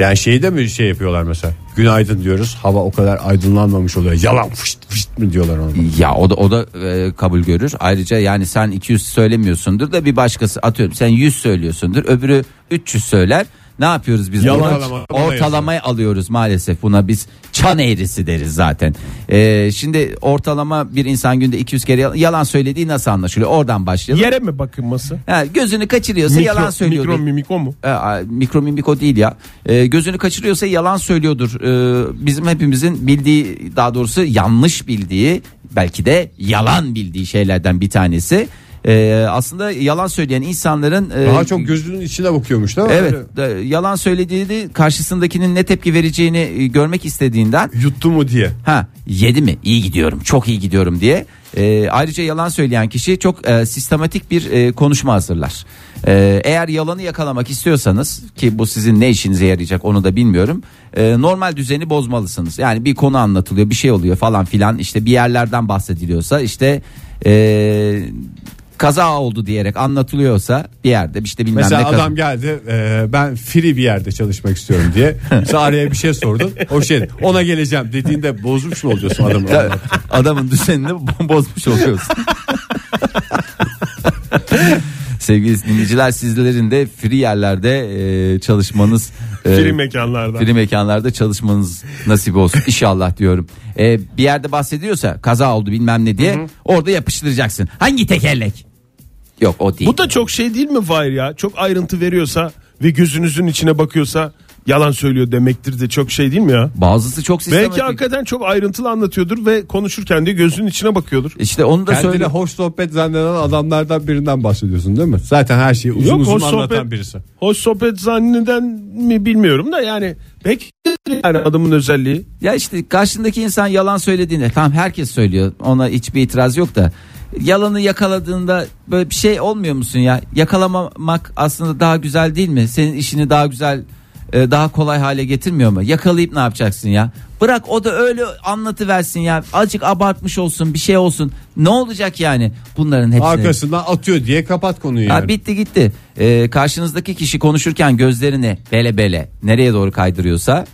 Yani şeyde mi şey yapıyorlar mesela? Günaydın diyoruz. Hava o kadar aydınlanmamış oluyor. Yalan fışt fışt mı diyorlar ona?
ya o da o da e, kabul görür. Ayrıca yani sen 200 söylemiyorsundur da bir başkası atıyorum sen 100 söylüyorsundur. Öbürü 300 söyler. Ne yapıyoruz biz?
Yalan ortalama-
Ortalamayı alıyoruz maalesef. Buna biz çan eğrisi deriz zaten. Ee, şimdi ortalama bir insan günde 200 kere yalan- yalan söylediği nasıl anlaşılıyor? Oradan başlayalım.
yere mi bakılması?
Ha, gözünü kaçırıyorsa
Mikro,
yalan söylüyordur.
mikro mimik o mu?
E, a, mikromimik o değil ya. E, gözünü kaçırıyorsa yalan söylüyordur. E, bizim hepimizin bildiği daha doğrusu yanlış bildiği belki de yalan bildiği şeylerden bir tanesi. E, aslında yalan söyleyen insanların e,
Daha çok gözünün içine bakıyormuş değil mi?
Evet,
Öyle.
de- yalan söylediği de karşısındakinin ne tepki vereceğini e, görmek istediğinden
Yuttu mu diye.
Ha yedi mi? İyi gidiyorum. Çok iyi gidiyorum diye. Ee, ayrıca yalan söyleyen kişi çok e, sistematik bir e, konuşma hazırlar. Ee, eğer yalanı yakalamak istiyorsanız ki bu sizin ne işinize yarayacak onu da bilmiyorum. e, normal düzeni bozmalısınız. Yani bir konu anlatılıyor, bir şey oluyor falan filan. İşte bir yerlerden bahsediliyorsa işte e, kaza oldu diyerek anlatılıyorsa bir yerde işte bilmem
Mesela
ne kaza-
adam geldi e, ben free bir yerde çalışmak istiyorum diye. <laughs> Sen araya bir şey sordun. O şey ona geleceğim dediğinde bozmuş mu oluyorsun adamı?
Adamın düzenini bo- bozmuş oluyorsun. <laughs> Sevgili dinleyiciler sizlerin de free yerlerde e, çalışmanız e,
Free mekanlarda.
free mekanlarda çalışmanız nasip olsun inşallah diyorum. E, bir yerde bahsediyorsa kaza oldu bilmem ne diye orada yapıştıracaksın. Hangi tekerlek? Yok o değil.
Bu da çok şey değil mi Fahir ya? Çok ayrıntı veriyorsa ve gözünüzün içine bakıyorsa yalan söylüyor demektir de çok şey değil mi ya?
Bazısı çok sistematik.
Belki hakikaten çok ayrıntılı anlatıyordur ve konuşurken de gözünün içine bakıyordur.
İşte onu da
Kendine
söyle.
hoş sohbet zanneden adamlardan birinden bahsediyorsun değil mi? Zaten her şeyi uzun
Yok,
uzun
hoş
anlatan
sohbet-
birisi.
Hoş sohbet zanneden mi bilmiyorum da yani belki yani adamın özelliği.
Ya işte karşındaki insan yalan söylediğinde tamam herkes söylüyor ona hiçbir itiraz yok da yalanı yakaladığında böyle bir şey olmuyor musun ya yakalamamak aslında daha güzel değil mi senin işini daha güzel e, daha kolay hale getirmiyor mu? Yakalayıp ne yapacaksın ya? Bırak o da öyle anlatıversin ya. Azıcık abartmış olsun bir şey olsun. Ne olacak yani bunların hepsini?
Arkasından atıyor diye kapat konuyu
Ha,
yani.
bitti gitti. Ee, karşınızdaki kişi konuşurken gözlerini bele bele nereye doğru kaydırıyorsa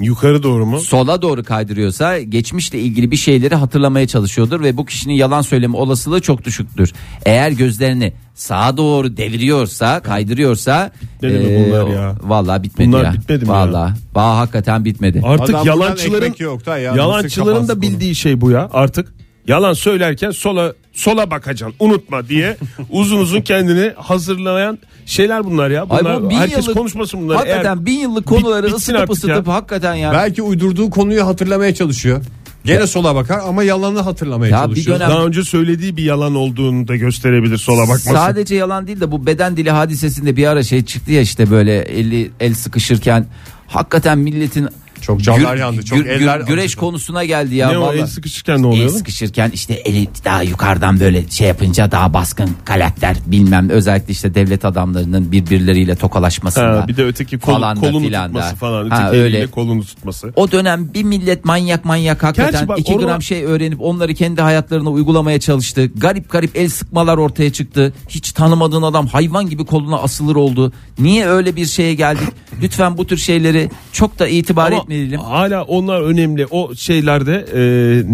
Yukarı doğru mu?
sola doğru kaydırıyorsa geçmişle ilgili bir şeyleri hatırlamaya çalışıyordur ve bu kişinin yalan söyleme olasılığı çok düşüktür. Eğer gözlerini sağa doğru deviriyorsa, kaydırıyorsa
Bitmedi mi bunlar ya?
Vallahi bitmedi
Bunlar
ya.
bitmedi mi
Vallahi. Vallahi hakikaten bitmedi.
Artık
Adam buradan
yalancıların
ekmek yok da ya, nasıl
yalancıların da bildiği şey bu ya artık. Yalan söylerken sola sola bakacaksın unutma diye <laughs> uzun uzun kendini hazırlayan şeyler bunlar ya.
Ay
Bunlar,
bu bin
herkes
yıllık-
konuşmasın bunları.
Hakikaten
Eğer-
bin yıllık konuları
bitsin
ısıtıp ısıtıp
ya.
hakikaten ya.
Belki uydurduğu konuyu hatırlamaya çalışıyor. Gene sola bakar ama yalanı hatırlamaya
Ya bir
çalışıyor.
dönem-
daha önce söylediği bir yalan olduğunu da gösterebilir sola bakması.
Sadece yalan değil de bu beden dili hadisesinde bir ara şey çıktı ya işte böyle eli el sıkışırken hakikaten milletin
Çok canlar yandı, çok eller
güreş
acıdı.
konusuna geldi ya.
ne o el sıkışırken ne
El
oluyor?
sıkışırken işte eli daha yukarıdan böyle şey yapınca daha baskın karakter bilmem özellikle işte devlet adamlarının birbirleriyle tokalaşmasında.
Ha, bir de öteki kol,
falan
kolunu
filan da.
tutması falan.
Ha, öyle.
kolunu tutması.
O dönem bir millet manyak manyak hakikaten
Gerçi bak
2
orada-
gram şey öğrenip onları kendi hayatlarına uygulamaya çalıştı. Garip garip el sıkmalar ortaya çıktı. Hiç tanımadığın adam hayvan gibi koluna asılır oldu. Niye öyle bir şeye geldik? Lütfen bu tür şeyleri çok da itibar
Ama
etmeyelim.
hala onlar önemli. O şeylerde e,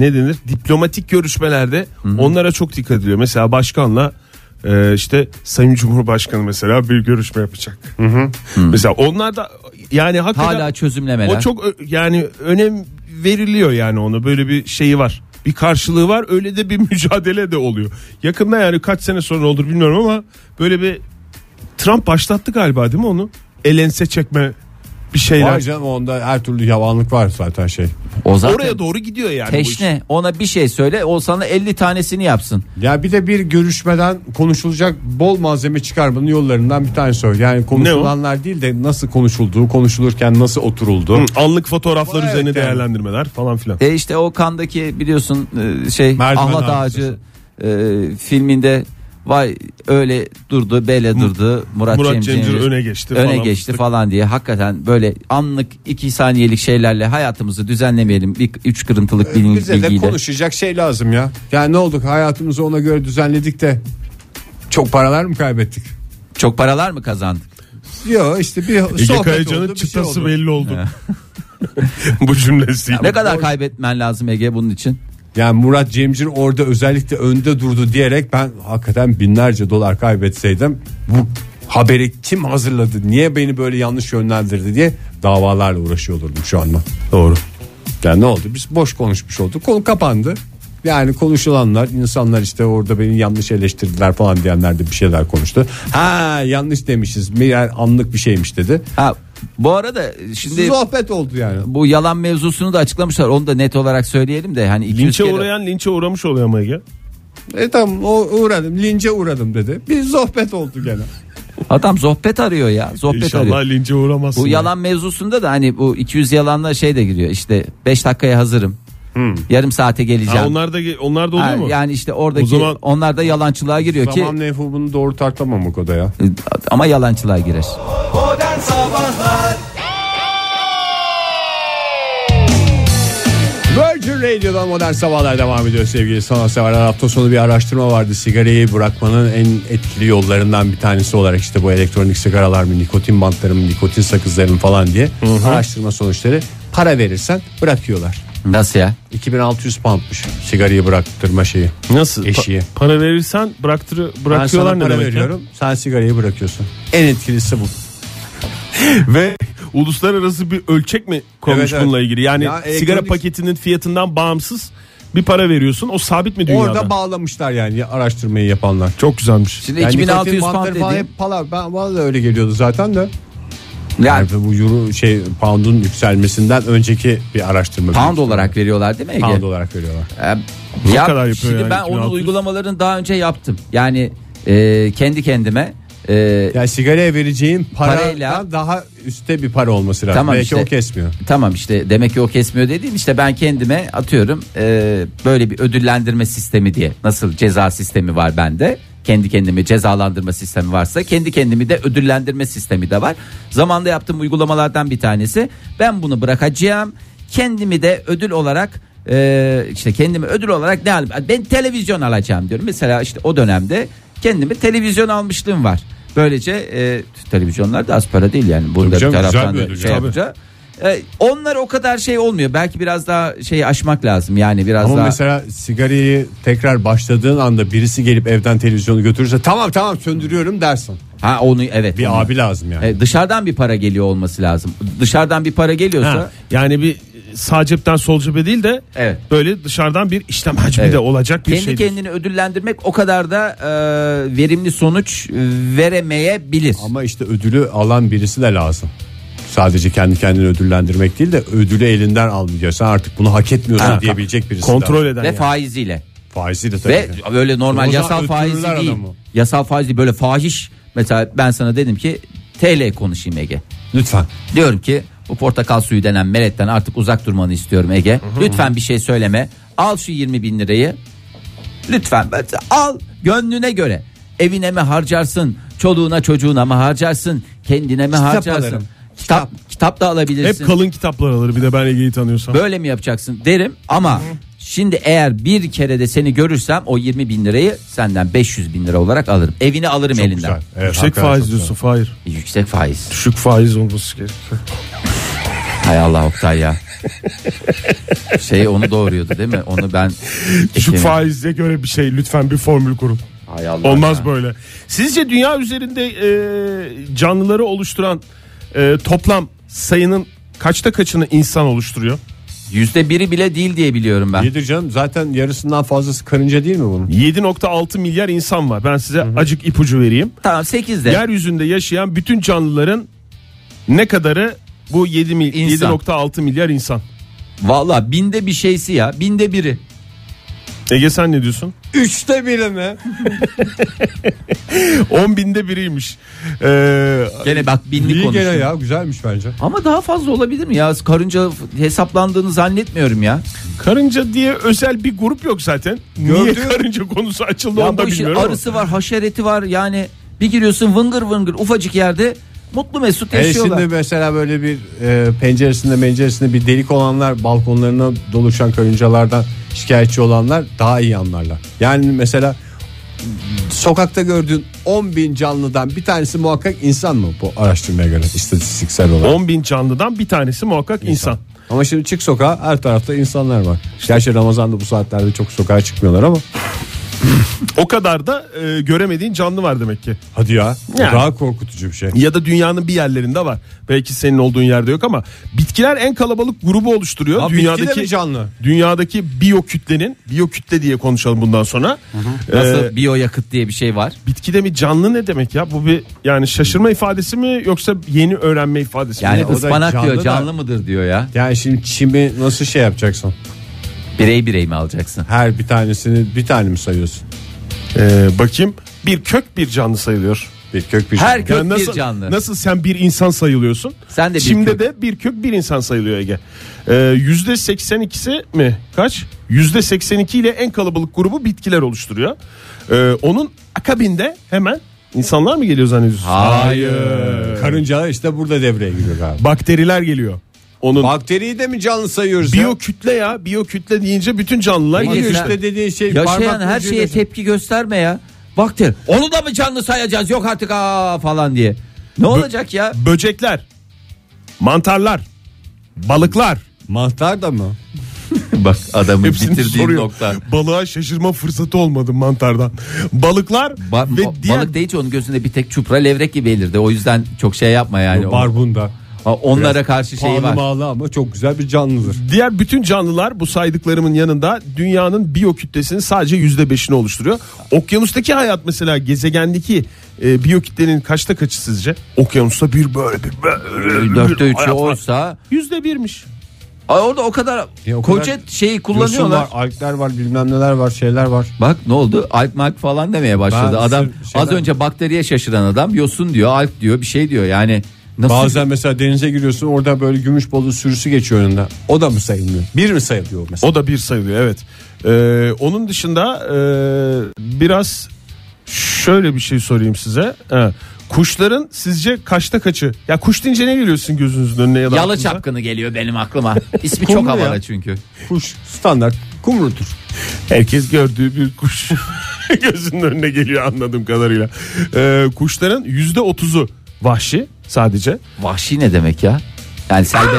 ne denir? Diplomatik görüşmelerde onlara çok dikkat ediliyor. Mesela başkanla e, işte Sayın Cumhurbaşkanı mesela bir görüşme yapacak. Mesela onlar da yani hakikaten
Hala çözümlemeler.
o çok ö- yani önem veriliyor yani ona böyle bir şeyi var. Bir karşılığı var öyle de bir <laughs> mücadele de oluyor. Yakında yani kaç sene sonra olur bilmiyorum ama böyle bir Trump başlattı galiba değil mi onu? Elense çekme bir şeyler.
Var canım onda her türlü yavanlık var zaten şey.
o zaten
Oraya doğru gidiyor yani. bu iş.
teşne ona bir şey söyle o sana 50 tanesini yapsın.
Ya bir de bir görüşmeden konuşulacak bol malzeme çıkarmanın yollarından bir tanesi o. Yani konuşulanlar değil de nasıl konuşulduğu, konuşulurken nasıl oturulduğu.
Hı, Anlık fotoğraflar
Evet
üzerine
yani.
değerlendirmeler falan filan.
E işte o kandaki biliyorsun e, şey
Merdiven
Ahlat Ağacı e, filminde vay öyle durdu böyle durdu Murat,
Murat
Cemcir,
Cemcir öne geçti
öne
falan.
geçti falan diye hakikaten böyle anlık iki saniyelik şeylerle hayatımızı düzenlemeyelim bir üç kırıntılık bilgi,
Bize de konuşacak şey lazım ya. Yani ne olduk hayatımızı ona göre düzenledik de çok paralar mı kaybettik?
Çok paralar mı kazandık?
Yok işte bir
Ege
sohbet
Kayacan'ın
oldu, şey
çıtası
oldu.
belli oldu. <laughs> Bu cümlesiyle.
Ne kadar kaybetmen lazım Ege bunun için?
Yani Murat Cemcir orada özellikle önde durdu diyerek ben hakikaten binlerce dolar kaybetseydim bu haberi kim hazırladı niye beni böyle yanlış yönlendirdi diye davalarla uğraşıyor olurdum şu anda.
Doğru.
Yani ne oldu biz boş konuşmuş olduk konu kapandı. Yani konuşulanlar insanlar işte orada beni yanlış eleştirdiler falan diyenler de bir şeyler konuştu. Ha yanlış demişiz meğer anlık bir şeymiş dedi.
Ha bu arada şimdi
Sohbet oldu yani.
bu yalan mevzusunu da açıklamışlar. Onu da net olarak söyleyelim de hani 200
Linçe
kere-
uğrayan linçe uğramış oluyor ama Ege.
E tamam o uğradım lince uğradım dedi. Bir sohbet oldu gene.
Adam sohbet arıyor ya. Sohbet
İnşallah
arıyor.
linçe uğramazsın.
Bu yalan mevzusunda da hani bu 200 yalanla şey de giriyor. İşte 5 dakikaya hazırım. Yarım saate geleceğim.
Ha, onlar da onlar da oluyor
Ha,
mu?
Yani işte oradaki
O zaman-
onlar da yalancılığa giriyor ki
Tamam Nefo bunu doğru tartamamak o da ya.
ama yalancılığa girer.
Virgin Radio'dan modern sabahlar devam ediyor sevgili sanatseverler. Hafta sonu bir araştırma vardı. Sigarayı bırakmanın en etkili yollarından bir tanesi olarak işte bu elektronik sigaralar mı, nikotin bantları mı, nikotin sakızları mı falan diye araştırma sonuçları. Para verirsen bırakıyorlar.
Nasıl ya?
2600 poundmuş sigarayı bıraktırma şeyi.
Nasıl?
Eşiğe.
Pa- para verirsen bıraktır
Ben sana
bırakıyorlar ne
para
demek ya?
veriyorum. Sen sigarayı bırakıyorsun. En etkilisi bu.
Ve uluslararası bir ölçek mi konmuş
Evet, evet.
bununla ilgili? Yani
Ya
sigara
elektronik-
paketinin fiyatından bağımsız bir para veriyorsun. O sabit mi dünyada?
Orada bağlamışlar yani araştırmayı yapanlar.
Çok güzelmiş.
Şimdi
Yani
2600
nikotin
pound
bantları falan
dediğim
hep pala. Ben bana da öyle geliyordu zaten de.
yani
Yani bu euro şey pound'un yükselmesinden önceki bir araştırma.
pound
büyük
olarak veriyorlar değil mi Ege?
Pound olarak veriyorlar.
Ee, ya,
kadar yapıyor
şimdi
yani
ben onun
2600?
uygulamalarını daha önce yaptım. Yani e, kendi kendime e,
Yani sigaraya vereceğin
Parayla-
daha üstte bir para olması lazım.
Tamam
Belki
işte.
o kesmiyor.
Tamam işte demek ki o kesmiyor dediğim işte ben kendime atıyorum e, böyle bir ödüllendirme sistemi diye nasıl ceza sistemi var bende kendi kendimi cezalandırma sistemi varsa kendi kendimi de ödüllendirme sistemi de var. Zamanda yaptığım uygulamalardan bir tanesi. Ben bunu bırakacağım. Kendimi de ödül olarak e, işte kendimi ödül olarak ne alayım? Ben televizyon alacağım diyorum. Mesela işte o dönemde kendimi televizyon almışlığım var. Böylece e, televizyonlar da az para değil yani. Burada bir taraftan da şey yapınca. E, onlar o kadar şey olmuyor. Belki biraz daha şeyi aşmak lazım. Yani biraz
Ama
daha
mesela sigarayı tekrar başladığın anda birisi gelip evden televizyonu götürürse tamam tamam söndürüyorum dersin.
ha onu evet.
Bir
onu.
abi lazım yani.
E, dışarıdan bir para geliyor olması lazım. Dışarıdan bir para geliyorsa
Ha, yani bir sağ cepten sol cebe değil de
Evet.
böyle dışarıdan bir işlem hacmi
Evet.
de olacak bir
kendi
şey.
kendini ödüllendirmek o kadar da e, verimli sonuç veremeyebilir.
Ama işte ödülü alan birisi de lazım. Sadece kendi kendini ödüllendirmek değil de ödülü elinden almayacaksın artık bunu hak etmiyorsun
Ha,
diyebilecek birisi
Kontrol eden
Ve
yani.
faiziyle.
Faizi de tabii.
Ve böyle normal
zaman
yasal faizi değil.
adamı.
Yasal faiz değil böyle fahiş. Mesela ben sana dedim ki TL konuşayım Ege.
Lütfen.
Diyorum ki bu portakal suyu denen meletten artık uzak durmanı istiyorum Ege. Lütfen bir şey söyleme. Al şu 20 bin lirayı. Lütfen al gönlüne göre. Evine mi harcarsın? Çoluğuna çocuğuna mı harcarsın? Kendine mi
Kitap
harcarsın?
alırım.
Kitap, kitap da alabilirsin.
Hep kalın kitaplar alır bir de ben Ege'yi tanıyorsam.
Böyle mi yapacaksın derim ama şimdi eğer bir kere de seni görürsem o 20 bin lirayı senden 500 bin lira olarak alırım. Evini alırım
Çok
elinden.
güzel. Evet,
Yüksek
hakikaten
faiz
çok
diyorsun Fahir.
Yüksek faiz.
Düşük faiz olması gerekiyor.
Hay Allah Oktay ya. şey onu doğuruyordu değil mi? Onu ben
Düşük
Ekerim.
faize göre bir şey lütfen bir formül kurun.
Hay Allah
Olmaz
ya.
böyle. Sizce dünya üzerinde e, canlıları oluşturan e, toplam sayının kaçta kaçını insan oluşturuyor?
Yüzde biri bile değil diye biliyorum ben.
Yedir canım zaten yarısından fazlası karınca değil mi bunun?
7.6 milyar insan var. Ben size acık ipucu vereyim.
Tamam 8 de.
Yeryüzünde yaşayan bütün canlıların ne kadarı bu 7 mil,
İnsan.
7.6 milyar insan.
Valla binde bir şeysi ya. Binde biri.
Ege sen ne diyorsun?
Üçte biri mi? <laughs>
10 binde biriymiş. Ee,
Gene bak binlik
İyi gene
konuşuyor.
ya güzelmiş bence.
Ama daha fazla olabilir mi ya? Karınca hesaplandığını zannetmiyorum ya.
karınca diye özel bir grup yok zaten. Niye
Gördüğüm-
karınca konusu açıldı
Ya
onu da
bu işin
bilmiyorum. ama.
arısı var, haşereti var. Yani bir giriyorsun vıngır vıngır ufacık yerde mutlu mesut
E
yaşıyorlar.
şimdi mesela böyle bir e, penceresinde penceresinde bir delik olanlar balkonlarına doluşan karıncalardan şikayetçi olanlar daha iyi anlarlar. Yani mesela sokakta gördüğün 10 bin canlıdan bir tanesi muhakkak insan mı bu araştırmaya göre istatistiksel olarak?
10 bin canlıdan bir tanesi muhakkak insan.
Ama şimdi çık sokağa her tarafta insanlar var. Gerçi Ramazan'da bu saatlerde çok sokağa çıkmıyorlar ama. <laughs>
O kadar da e, göremediğin canlı var demek ki.
Hadi ya.
Yani.
Daha korkutucu bir şey.
Ya da dünyanın bir yerlerinde var. Belki senin olduğun yerde yok ama bitkiler en kalabalık grubu oluşturuyor.
De
dünyadaki
mi canlı?
Dünyadaki biyokütlenin biyokütle diye konuşalım bundan sonra.
Nasıl
Ee,
biyoyakıt diye bir şey var.
bitkide mi canlı ne demek ya? Bu bir yani şaşırma ifadesi mi yoksa yeni öğrenme ifadesi
Yani
mi?
o da
ıspanak
canlı
diyor
da-
canlı mıdır diyor ya.
Yani şimdi çimi nasıl şey yapacaksın?
Birey birey mi alacaksın?
Her bir tanesini bir tane mi sayıyorsun?
Ee, bakayım bir kök bir canlı sayılıyor.
Bir kök bir
Her kök
Yani nasıl,
bir canlı.
nasıl sen bir insan sayılıyorsun?
Sen de bir
Çimde
kök.
de bir kök bir insan sayılıyor Ege. Ee, Yüzde 82'si mi? Kaç? Yüzde 82 ile en kalabalık grubu bitkiler oluşturuyor. Ee, onun akabinde hemen insanlar mı geliyor zannediyorsun?
Hayır.
Karıncalar işte burada devreye giriyor galiba.
Bakteriler geliyor. Onun
Bakteriyi de mi canlı sayıyoruz ya?
biyokütle ya biyokütle deyince bütün canlılar
Peki
geliyor
sen-
işte.
Dediğin şey
Yaşayan
parmak
her
ucuyla-
şeye tepki gösterme ya. Bakteri. Onu da mı canlı sayacağız? Yok artık aa falan diye. Ne olacak ya?
Böcekler, mantarlar, balıklar.
Mantar da mı? <laughs>
Bak adamı
Hepsini soruyor.
nokta.
Balığa şaşırma fırsatı olmadı mantardan. Balıklar
Ba-
ve
ba-
diğer
Balık deyince onun gözünde bir tek çupra levrek gibi belirdi. O yüzden çok şey yapma yani. O-
Barbunda.
Ha, onlara karşı şey
Pahalı
var.
mağlı ama çok güzel bir canlıdır.
Diğer bütün canlılar bu saydıklarımın yanında dünyanın biyokütlesinin sadece yüzde beşini oluşturuyor. Okyanustaki hayat mesela gezegendeki e, biyokütlenin kaçta kaçı sizce? Okyanusta bir böyle bir böyle
Dörtte üçü oysa
Yüzde birmiş.
Ay orada o kadar
Ya o
koca
kadar
şeyi
Yosun
kullanıyorlar.
var, algler var, bilmem neler var, şeyler var.
Bak ne oldu? Alp malp falan demeye başladı.
Ben
adam
şeyler-
az önce bakteriye şaşıran adam yosun diyor, alp diyor, bir şey diyor. Yani nasıl
Bazen mesela denize giriyorsun orada böyle gümüş balığı sürüsü geçiyor önünden. O da mı sayılmıyor? Bir mi sayılıyor mesela?
O da bir sayılıyor evet. Ee, onun dışında e, biraz şöyle bir şey sorayım size. He. Kuşların sizce kaçta kaçı? Ya kuş deyince ne geliyorsun gözünüzün önüne ya da
Yalı
aklınıza?
çapkını geliyor benim aklıma. İsmi çok
Kumru ya.
havalı çünkü.
Kuş standart kumrudur.
Herkes gördüğü bir kuş <laughs> gözünün önüne geliyor anladığım kadarıyla. Ee, kuşların yüzde otuzu vahşi sadece.
Vahşi ne demek ya? Yani selbe.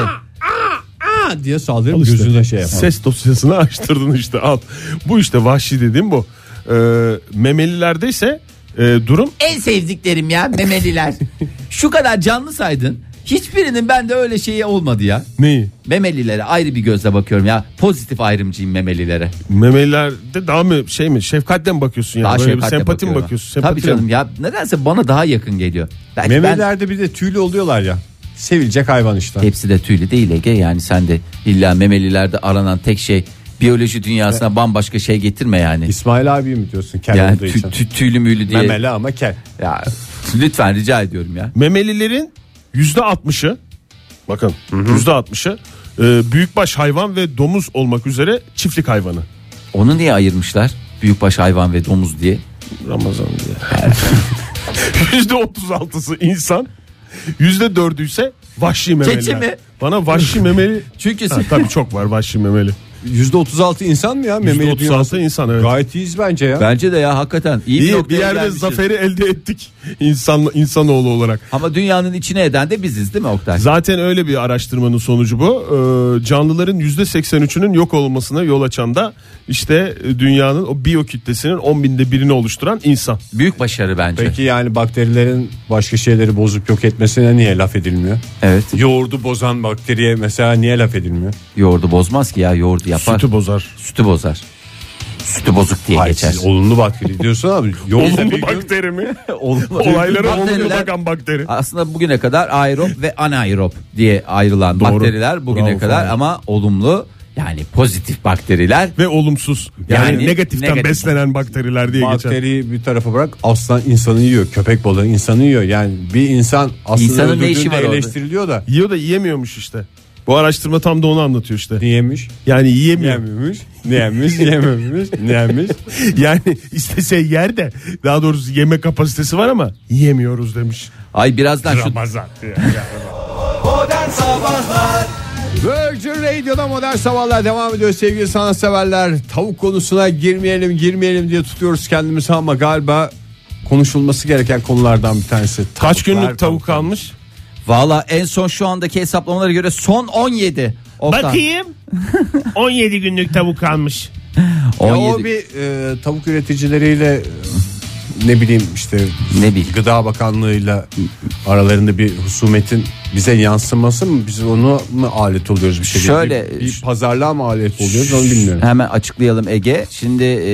Ha diye saldırıp
Al işte.
gözüne şey yapar.
Ses dosyasını <laughs> açtırdın işte al. Bu işte vahşi dediğim bu. Ee, memelilerde ise e, durum
en sevdiklerim ya memeliler. <laughs> Şu kadar canlı saydın. Hiçbirinin bende öyle şeyi olmadı ya.
neyi?
Memelilere ayrı bir gözle bakıyorum ya. Pozitif ayrımcıyım memelilere.
Memelilerde daha mı şey mi şefkatle mi bakıyorsun yani?
Daha
Böyle bir
şefkatle
sempati mi
bakıyorum.
bakıyorsun? Sempati
Tabii canım ya nedense bana daha yakın geliyor. Belki ben
Memelilerde bir de tüylü oluyorlar ya. Sevilecek hayvan işte.
hepsi de tüylü değil Ege yani sen de illa memelilerde aranan tek şey biyoloji dünyasına bambaşka şey getirme yani.
İsmail abi mi diyorsun kel
Yani
olduğu
tü,
için?
tü- tüylü müylü diye.
Memeli ama kel.
Ya lütfen rica ediyorum ya.
Memelilerin yüzde altmışı bakın yüzde altmışı e, büyükbaş hayvan ve domuz olmak üzere çiftlik hayvanı.
Onu niye ayırmışlar? Büyükbaş hayvan ve domuz diye.
Ramazan diye. <laughs> Yüzde otuz altısı insan. Yüzde dördü ise vahşi memeliler.
Keçi mi?
Bana vahşi memeli.
Çünkü
Ha, tabii çok var vahşi memeli.
%36 insan mı ya?
Yüzde
Memeli
otuz
dünyası.
altı insan evet.
Gayet iyiyiz bence ya.
bence de ya hakikaten iyi, bir,
İyi, bir
noktaya
yerde
gelmişiz.
zaferi elde ettik insan insanoğlu olarak.
Ama dünyanın içine eden de biziz değil mi Oktay?
Zaten öyle bir araştırmanın sonucu bu. Ee, canlıların %83'ünün yok olmasına yol açan da işte dünyanın o biyo kütlesinin 10 binde birini oluşturan insan.
Büyük başarı bence.
Peki yani bakterilerin başka şeyleri bozup yok etmesine niye laf edilmiyor?
Evet.
Yoğurdu bozan bakteriye mesela niye laf edilmiyor?
Yoğurdu bozmaz ki ya yoğurdu yapar.
Sütü bozar.
Sütü bozar. Sütü bozuk diye
Hayır
geçer.
siz olumlu bakteri diyorsun abi. <laughs> Bir
Olumlu
gün
bakteri mi? <laughs>
Olumlu.
Olaylara olumlu
Bakteriler-
bakan bakteri.
Aslında bugüne kadar aerob ve anaerob diye ayrılan
Doğru.
bakteriler bugüne
Bravo
kadar
Fahir.
ama olumlu yani pozitif bakteriler
Ve olumsuz. Yani,
Yani
negatiften
negatif.
beslenen bakteriler diye geçer.
Bakteriyi bir tarafa bırak aslan insanı yiyor. Köpek balığı insanı yiyor. Yani bir insan aslında
İnsanın ne işi
öldürdüğünde
var orada?
eleştiriliyor da.
Yiyor da yiyemiyormuş işte. Bu araştırma tam da onu anlatıyor işte.
Niyemiş?
Yani yiyemiyor.
Yememiş. Niyemiş? Yememiş. Niyemiş? <laughs>
Yani istese yer de daha doğrusu yeme kapasitesi var ama yiyemiyoruz demiş.
ay birazdan şu
Ramazan.
Virgin Radio'da modern sabahlar devam ediyor sevgili sanatseverler. Tavuk konusuna girmeyelim girmeyelim diye tutuyoruz kendimizi ama galiba konuşulması gereken konulardan bir tanesi.
Kaç
Tavuklar,
günlük tavuk kalmış?
Valla en son şu andaki hesaplamalara göre son 17. Oktay.
Bakayım. <laughs> 17 günlük tavuk kalmış.
Ya
17.
o bir e, tavuk üreticileriyle e, ne bileyim işte
Ne bileyim.
Gıda Bakanlığı'yla aralarında bir husumetin bize yansıması mı? Biz onu mu alet oluyoruz bir şekilde?
Şöyle-
bir, bir pazarlığa mı alet oluyoruz onu bilmiyorum.
Hemen açıklayalım Ege. Şimdi e,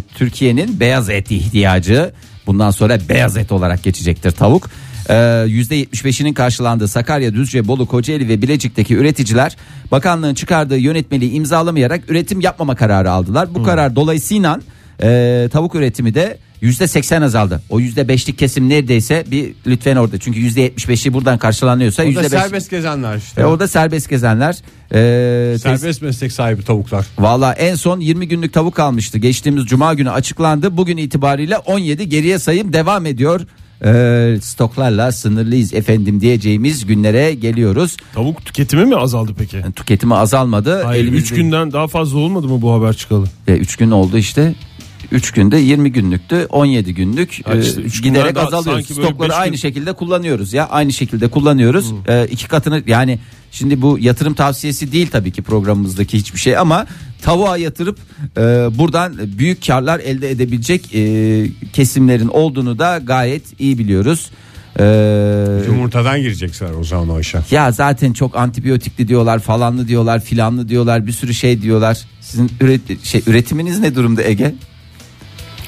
Türkiye'nin beyaz et ihtiyacı bundan sonra beyaz et olarak geçecektir tavuk. E, %75'inin karşılandığı Sakarya, Düzce, Bolu, Kocaeli ve Bilecik'teki üreticiler bakanlığın çıkardığı yönetmeliği imzalamayarak üretim yapmama kararı aldılar. Bu karar dolayısıyla e, tavuk üretimi de %80 azaldı. O %5'lik kesim neredeyse bir lütfen orada. Çünkü %75'i buradan karşılanıyorsa
O da
%5
serbest gezenler işte.
e, orada serbest gezenler. E,
serbest meslek sahibi tavuklar.
Valla en son 20 günlük tavuk kalmıştı. Geçtiğimiz cuma günü açıklandı. Bugün itibariyle 17 geriye sayım devam ediyor. Ee, stoklarla sınırlıyız efendim diyeceğimiz günlere geliyoruz.
Tavuk tüketimi mi azaldı peki?
Yani tüketimi azalmadı.
Hayır 3
Elimizde-
günden daha fazla olmadı mı bu haber çıkalı?
E, üç gün oldu işte. 3 günde 20 günlüktü 17 günlük e,
işte
giderek azalıyoruz. Stokları aynı
gün-
şekilde kullanıyoruz ya aynı şekilde kullanıyoruz. E, iki katını yani şimdi bu yatırım tavsiyesi değil tabii ki programımızdaki hiçbir şey ama tavuğa yatırıp e, buradan büyük karlar elde edebilecek e, kesimlerin olduğunu da gayet iyi biliyoruz. E,
Yumurtadan girecekler o zaman o işe.
ya zaten çok antibiyotikli diyorlar falanlı diyorlar filanlı diyorlar bir sürü şey diyorlar. Sizin üret şey üretiminiz ne durumda Ege?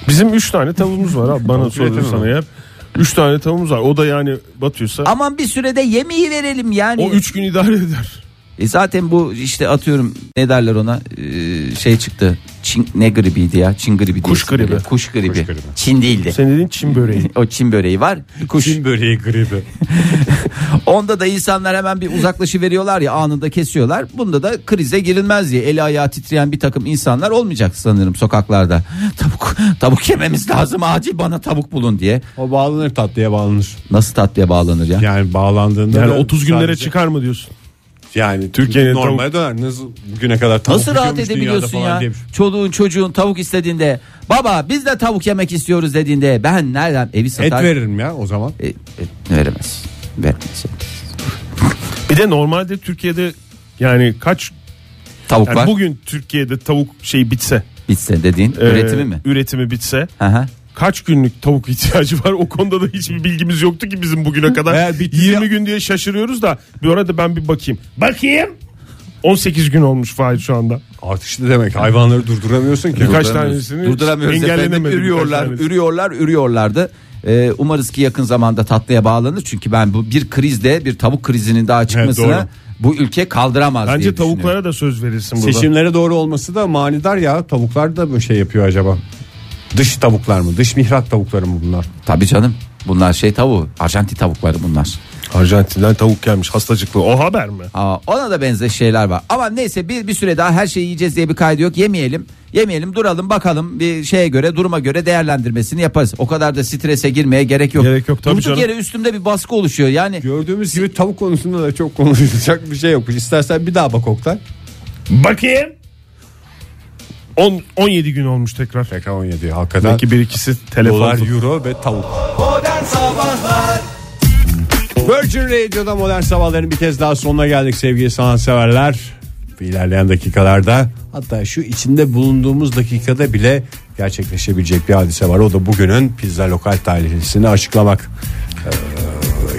Bizim 3 tane tavuğumuz var abi bana
mi?
eğer. 3 tane tavuğumuz var o da yani batıyorsa
Aman bir sürede yemeği verelim yani.
o 3 gün idare eder.
E zaten bu işte atıyorum ne derler ona Ee, şey çıktı. Çin, ne gribiydi ya? Çin gribi
Kuş
diye
gribi.
Kuş gribi.
Kuş gribi.
Çin değildi.
Senin dediğin Çin böreği. <laughs>
o Çin böreği var. Kuş.
Çin böreği gribi. <laughs>
Onda da insanlar hemen bir uzaklaşı veriyorlar ya anında kesiyorlar. Bunda da krize girilmez diye eli ayağı titreyen bir takım insanlar olmayacak sanırım sokaklarda. <laughs> Tavuk tavuk yememiz lazım acil bana tavuk bulun diye.
O bağlanır tatlıya bağlanır.
Nasıl tatlıya bağlanır ya?
Yani bağlandığında
Yani
da
30 günlere
sadece-
çıkar mı diyorsun?
Yani
Türkiye'nin
normale döner. Nasıl bugüne kadar tavuk
Nasıl rahat edebiliyorsun ya?
diye.
Çoluğun çocuğun tavuk istediğinde baba biz de tavuk yemek istiyoruz dediğinde ben nereden evi
Et
satar?
veririm ya o zaman.
E, e, veremez. Veremez.
Bir de normalde Türkiye'de yani kaç
Tavuk
yani
var.
bugün Türkiye'de tavuk şey bitse
Bitse dediğin
e,
üretimi mi?
Üretimi bitse
Hı hı.
Kaç günlük tavuk ihtiyacı var o konuda da hiçbir bilgimiz yoktu ki bizim bugüne kadar.
Eğer bitti
20 gün diye şaşırıyoruz da bir orada ben bir bakayım. Bakayım. 18 gün olmuş Fahir şu anda.
Artışlı demek hayvanları durduramıyorsun ki.
Birkaç tanesini
durduramıyoruz efendim. Ürüyorlar, ürüyorlar, ürüyorlardı. Ee, umarız ki yakın zamanda tatlıya bağlanır. Çünkü ben bu bir krizde bir tavuk krizinin daha çıkmasını
doğru.
bu ülke kaldıramaz diye
Bence
düşünüyorum.
tavuklara da söz verirsin burada.
Seçimlere doğru olması da manidar ya. Tavuklar da bir şey yapıyor acaba. Dış tavuklar mı? Dış mihrak tavukları mı bunlar?
Tabii canım. Bunlar şey tavuğu. Arjantin tavukları bunlar.
Arjantin'den tavuk gelmiş hastacıklı. O haber mi?
Aa, ona da benzer şeyler var. Ama neyse bir, bir süre daha her şeyi yiyeceğiz diye bir kaydı yok. Yemeyelim. Yemeyelim duralım bakalım bir şeye göre duruma göre değerlendirmesini yaparız. O kadar da strese girmeye gerek yok.
Gerek yok, tabii
Durduk
canım.
yere üstümde bir baskı oluşuyor. Yani
Gördüğümüz gibi tavuk konusunda da çok konuşulacak bir şey yok. İstersen bir daha bak Oktay.
Bakayım. 10 17 gün olmuş tekrar.
Tekrar 17 hakikaten.
Belki bir ikisi telefon.
Dolar, euro ve tavuk. Virgin Radio'da modern sabahların bir kez daha sonuna geldik sevgili sanatseverler. Ve ilerleyen dakikalarda hatta şu içinde bulunduğumuz dakikada bile gerçekleşebilecek bir hadise var. O da bugünün pizza lokal tarihlisini açıklamak. Ee,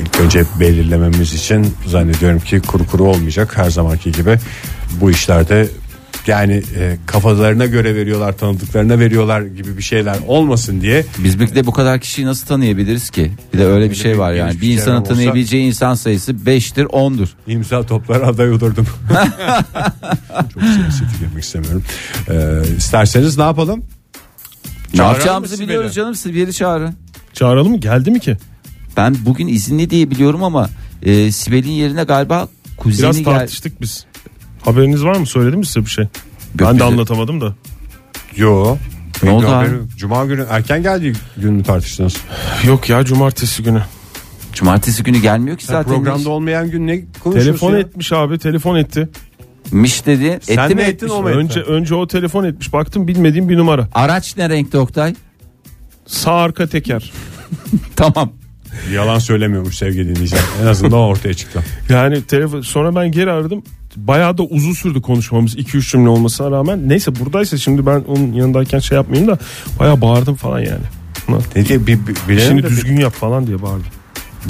ilk önce belirlememiz için zannediyorum ki kuru kuru olmayacak her zamanki gibi. Bu işlerde yani e, kafalarına göre veriyorlar tanıdıklarına veriyorlar gibi bir şeyler olmasın diye
biz bir de bu kadar kişiyi nasıl tanıyabiliriz ki? Bir de öyle bir şey var yani. Bir
olsa-
tanıyabileceği insan sayısı 5'tir 10'dur.
İmza toplar aday olurdum. <laughs> Çok siyasete girmek istemiyorum. Ee, isterseniz ne yapalım?
Ne yapacağımızı biliyoruz canım. Siz bir yeri çağırın.
Çağıralım mı? Geldi mi ki?
Ben bugün izinli diye biliyorum ama e, Sibel'in yerine galiba kuzeni
Biraz
gel.
tartıştık biz. Haberiniz var mı? Söyledim mi size bir şey? ben de
bize-
anlatamadım da.
Yo.
Ne oldu
Haberi-? Cuma günü erken geldi gün mü tartıştınız?
Yok ya cumartesi günü.
Cumartesi günü gelmiyor ki zaten.
Programda olmayan gün ne konuşuyorsun
Telefon
ya?
etmiş abi telefon etti.
Miş dedi.
Sen
Etti
mi
mi
ettin,
etmiş?
o mu etti?
Önce önce o telefon etmiş. Baktım bilmediğim bir numara.
Araç ne renkte Oktay?
Sağ arka teker. <laughs>
Tamam.
Yalan söylemiyormuş sevgili dinleyiciler. En azından ortaya çıktı.
Yani telefon sonra ben geri aradım. Bayağı da uzun sürdü konuşmamız 2-3 cümle olmasına rağmen. Neyse buradaysa şimdi ben onun yanındayken şey yapmayayım da bayağı bağırdım falan yani.
Ne diye bir, bir, de
düzgün yap falan diye bağırdım.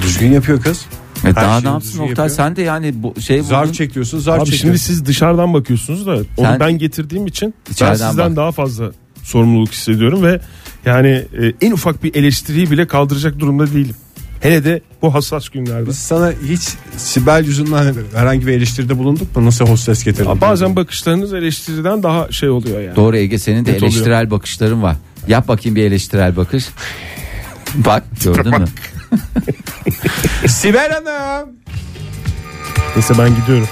düzgün yapıyor kız.
E
Her
daha ne yapsın Oktay
yapıyor.
sen de yani bu şey
Zar çekiyorsun zar
Abi
çekiyorsun.
şimdi siz dışarıdan bakıyorsunuz da onu
Sen-
ben getirdiğim için ben
İçeriden
sizden
bak.
daha fazla sorumluluk hissediyorum ve yani e, en ufak bir eleştiriyi bile kaldıracak durumda değilim. Hele de bu hassas günlerde.
Biz sana hiç Sibel yüzünden herhangi bir eleştiride bulunduk mu? Nasıl hostes getirdin?
Abi bazen bakışlarınız eleştiriden daha şey oluyor yani.
Doğru Ege senin de
Net oluyor.
eleştirel bakışların var. Yap bakayım bir eleştirel bakış. <laughs> Bak gördün mü? <laughs>
Sibel Hanım.
Neyse ben gidiyorum.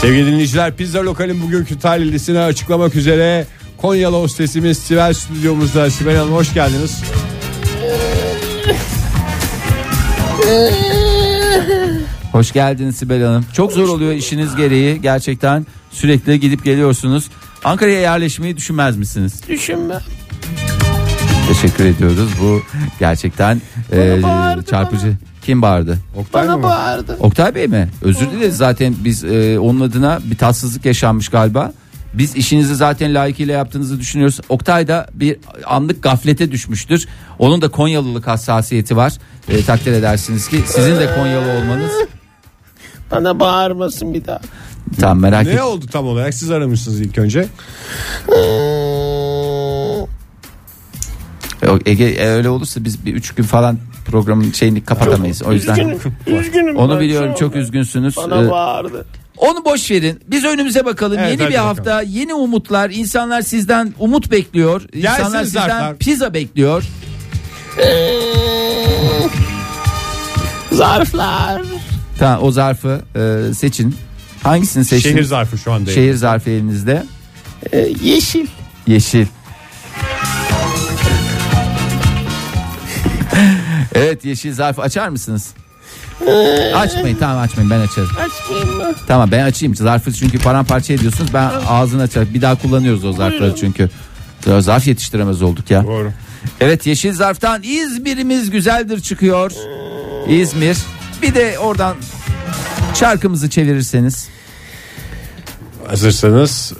Sevgili dinleyiciler pizza lokalin bugünkü talihlisini açıklamak üzere Konyalı hostesimiz Sibel stüdyomuzda. Sibel Hanım hoş geldiniz.
Hoş geldiniz Sibel Hanım. Çok zor oluyor işiniz gereği. Gerçekten sürekli gidip geliyorsunuz. Ankara'ya yerleşmeyi düşünmez misiniz?
Düşünme.
Teşekkür ediyoruz. Bu gerçekten e, çarpıcı. Kim bağırdı?
Oktay mı?
Oktay Bey mi? Özür dileriz zaten biz e, onun adına bir tatsızlık yaşanmış galiba. Biz işinizi zaten layıkıyla yaptığınızı düşünüyoruz. Oktay da bir anlık gaflete düşmüştür. Onun da Konyalılık hassasiyeti var. E, takdir edersiniz ki sizin de Konyalı olmanız. <laughs>
Bana bağırmasın bir daha.
Tamam merak et.
Ne oldu tam olarak? Siz aramışsınız ilk önce.
Yok, Ege e, öyle olursa biz bir üç gün falan programın şeyini kapatamayız. O yüzden
Üzgünüm.
onu
ben,
biliyorum çok üzgünsünüz.
Bana
Ee,
bağırdı.
Onu boş verin. Biz önümüze bakalım.
Evet,
yeni bir
bakalım.
hafta, yeni umutlar. İnsanlar sizden umut bekliyor. İnsanlar sizden
zarflar.
pizza bekliyor.
Zarflar.
Tamam o zarfı e, seçin. Hangisini seçtiniz?
Şehir zarfı şu anda.
Şehir zarfı elinizde.
Ee, yeşil.
Yeşil. evet yeşil zarfı açar mısınız? Açmayın tamam açmayın ben açarım.
Açmayayım mı?
Tamam ben açayım zarfı çünkü paramparça ediyorsunuz ben ağzını açarım. Bir daha kullanıyoruz o zarfları
Buyurun.
çünkü. Ya Zarf yetiştiremez olduk ya.
Doğru.
Evet yeşil zarftan İzmir'imiz güzeldir çıkıyor. İzmir. Bir de oradan şarkımızı çevirirseniz.
Hazırsanız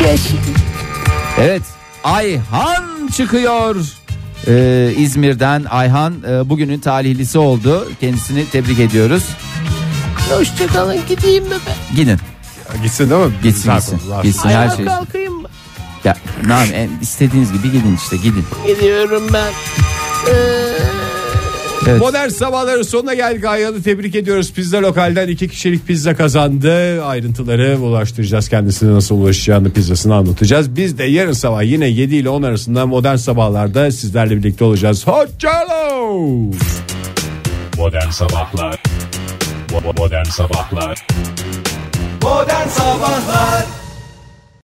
Yeşil.
Evet Ayhan çıkıyor. Ee, İzmir'den Ayhan e, bugünün talihlisi oldu. Kendisini tebrik ediyoruz.
Hoşçakalın gideyim mi ben?
Gidin.
gitsin değil mi?
Gitsin
Zarfı,
gitsin.
zarfı.
Gitsin her
Ayağa
şey.
kalkayım mı?
Ya ne yapayım, en- istediğiniz gibi gidin işte gidin.
Gidiyorum ben. Ee,
Evet.
Modern sabahların sonuna geldik. Ayhan'ı tebrik ediyoruz. Pizza lokalden iki kişilik pizza kazandı. Ayrıntıları ulaştıracağız. Kendisine nasıl ulaşacağını pizzasını anlatacağız. Biz de yarın sabah yine 7 ile 10 arasında modern sabahlarda sizlerle birlikte olacağız. Hoşçakalın.
Modern Sabahlar Modern Sabahlar
Modern Sabahlar